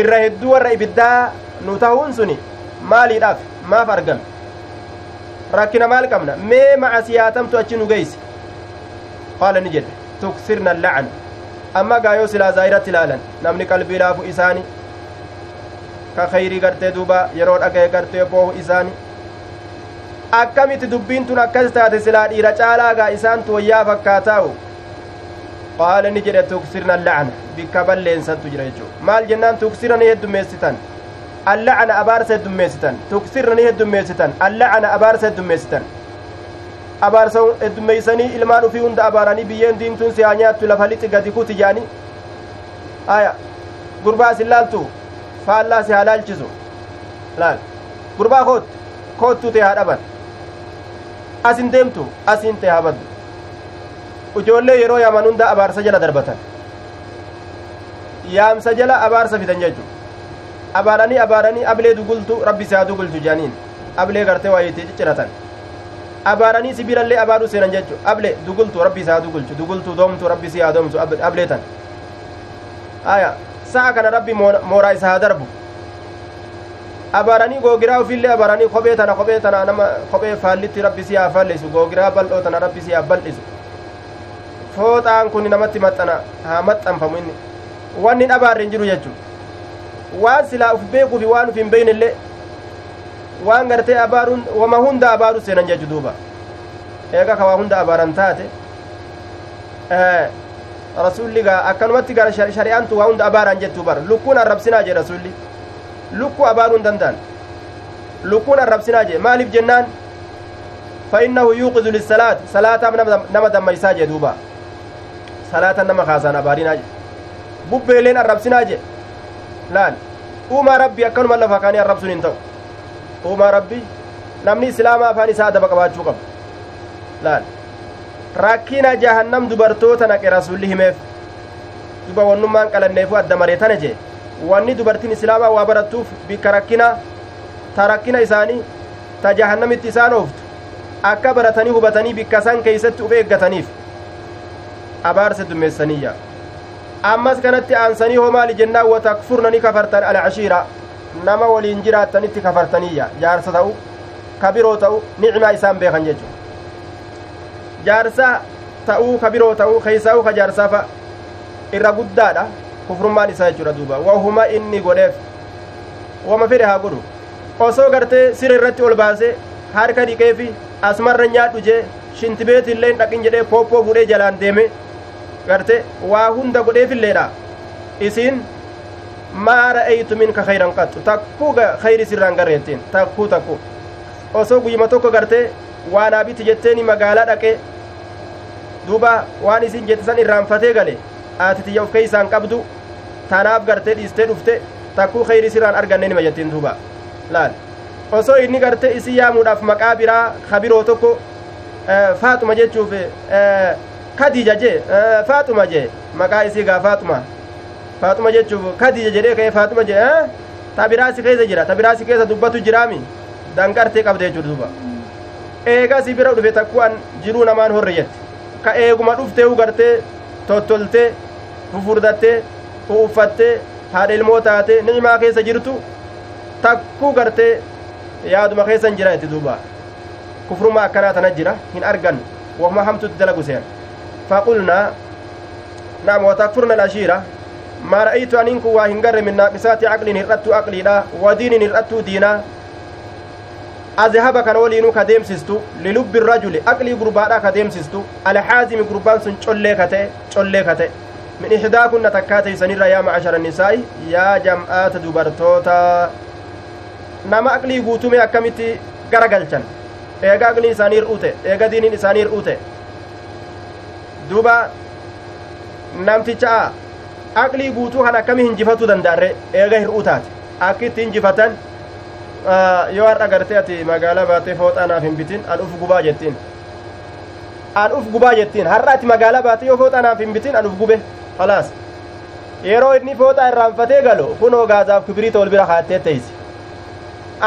irra hedduu warra ibiddaa nu tahuun suni maaliidhaaf maaf argame rakkina maal qabna mee macasiyaatamtu achi nu geeyse qaala ni jedhe tuksirna allacna amma gaayoo silaa zaa'iratti ilaalan namni qalbii laafu isaani ka kayrii gartee duuba yeroo dhagaye gartee boohu isaani akkamitti dubbiin tun akkas taate silaa dhiira caalaagaa isaantu wayyaa fakkaataa'u qaala ni jedhe tuksirna allacna bikka balleensattu jira jechuu maal jennaan tuksirna ni heddummeessitan allacna abaarsa heddummeessitan tuksirna ni heddummeessitan allacna abaarsa heddummeessitan abaarsa heddummeeysanii ilmaan ufii hunda abaaranii biyyeen diimtuun si haa nyaattu lafa lixi gadi kuti jaani aya gurbaa isin laaltu faallaa si haa laalchisu laal gurbaa koot koottuu tee haa dhaban asin deemtu asiin tee haa baddu ijoollee yeroo yaaman hunda abaarsa jala darbatan yaamsa jala abaarsa fidan jechu abaaranii abaaranii ablee dugultu rabbi si haa dugulchu jaaniin ablee gartee waayeetee cicciratan abaaranii sibiilallee abaaruu seenan jechu able dugultu rabbi isaa dugulchu dugultu doomtu rabbi si haa doomsu ablee tan aya sa'a kana rabbi mooraa isa haa darbu abaaranii googiraa ufillee abaaranii kophee tana kophee tana nama kophee faallitti rabbi si haa fallisu googiraa bal'oo tana rabbi si haa bal'isu fooxaan kun namatti maxxana haa maxxanfamu inni wanni hin abaarre hin jiru jechu waan silaa uf beekuufi waan uf hin beeynellee waan gartee abaaruun wama hunda abaaru seenan jechu duuba eega ka hunda abaaran taate rasulli gaa akkanumatti shari'aantu waa hunda abaaran jettuu bar lukkuun arrabsinaa jee rasulli lukkuun arrabsinaa jee maaliif jennaan fa innahu yuuqizu lissalaat salaataaf nama dammaysaa jee duuba salaatan nama kaasaan abaarinaa jee bubbeeleen arrabsinaa jee laal uumaa rabbi akkanuma lafa kaanii arrabsuun hin ta'u uumaa rabbi namni islaamaa afaan isaa adaba qabaachuu qaba laal rakkina jahannam dubartoota naqe rasulli himeef duba wannummaan qalanneefu adda mareetana jee wanni dubartiin islaamaa waa barattuuf bikka rakkina ta rakkina isaanii ta jahannamitti isaan ooftu akka baratanii hubatanii bikka san keeysatti uf eeggataniif abaarse dummeessaniyya ammas kanatti aansanii hoo maali jennaan watakfurna ni kafartan alcashiira nama waliin jiraattanitti kafartaniyya jaarsa ta'u ka biroo ta'u nicmaa isaan beekan jechu jaarsa ta'uu ka biroo ta'uu keeysaa'u ka jaarsaafa irra guddaadha kufrummaan isaa jechuudha duuba wahuma inni godheef wama fedhe haa godhu osoo gartee sira irratti ol baase harka dhiqeefi asmarra nyaadhu jee shintibeetillee hin dhaqin jedhee pooppoo fuudhee jalaan deeme garte waa hunda godheefilleedha isiin maa ra'aytu minka khayran qattu takkuu khayri sirraan garreettiin takkuu takkuu osoo guyyuma tokko gartee waa naabiti jetteeni magaalaa dhaqe duuba waan isin jette san irraanfatee gale aatitiyya of keeysaan qabdu tanaaf gartee dhiistee dhufte takkuu khayri sirraan arganne nima jettiin duuba laal osoo inni gartee isi yaamuudhaaf maqaa biraa kabiroo tokko faaxuma jechuuf kadiija jee faaxuma jee maqaa isii gaa faaxuma faaxuma jechuuf kadiija jedhee ka'ee faaxuma jee tabiraasi keessa jira tabiraasi keessa dubbatu jiraami danqartee qabde jechuudha duuba eegaa si bira dhufe takku'an jiruu namaan horre jette ka eeguma dhuftee gartee tottoltee fufurdattee uffattee haadha ilmoo taate ni'imaa keessa jirtu takkuu gartee yaaduma keessan jira jetti duuba. Kufruma akkanaa tana jira hin argan wahuma hamtutti dalagu seen نعم وتكفرنا الأشيرة ما رأيت أن إنكم واهن من ناقصات عقل هرأت عقلي لا ودين هرأت دينا أذهب كان ولينو كديم سيستو للب الرجل عقلي قربانا كديم سيستو على حازم قربان سن چولي كته چولي كته من إحداكن تكاتي سنير يا معشر النساء يا جمعات دبرتوتا nama aqlii guutume akkamitti garagalchan eega aqlii isaanii hir'ute eega diiniin isaanii hir'ute duuba namticha aqlii guutuu kan akkami hinjifatuu danda'arre eega hir'uu taate akkitti hinjifatan yoo har'a gartee ati magaalaa baatee fooxaa naaf hin bitin an uf gubaa jettiin an uf gubaa jettiin har'a ati magaalaa baatee yoo fooxaa naaf hin bitin an uf gube khalaas yeroo inni fooxaa irraanfatee galo kunoo gaazaaf kibiriita ol bira kaattee teeysi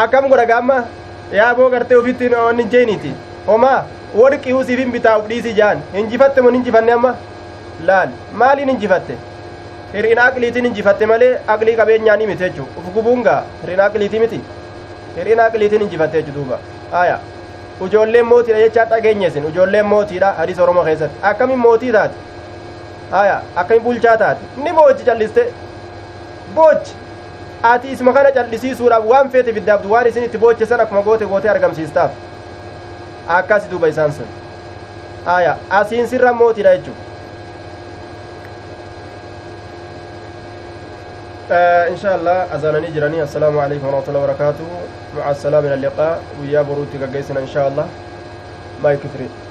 akkam godha gaamma yaaboo gartee ufittiin onni jeeniiti homaa worqii usiif hin bitaa uf jaan hinjifatte mun hinjifanne amma laal maaliin hinjifatte hir'ina aqliitiin injifatte malee aqlii qabeenyaan miti jechuu uf gubuungaa hir'ina aqliitii miti hir'ina aqliitiin injifatte jechu duuba aya ujoolleen mootiidha jechaa dhageenyesin ujoolleen mootiidha hadiis oromoo keessatti akkamiin mootii taate aya akkamiin bulchaa taate ni boochi calliste boochi ati isma kana callisiisuudhaaf waan feete fiddaabdu waan isin itti booche san akkuma goote goote argamsiistaaf akkasi duuba isaan sun aya asiin sirra mootiidha jechuudha إن شاء الله أذانني جراني السلام عليكم ورحمة الله وبركاته مع السلام من اللقاء ويا بروتك إن شاء الله ما يكفري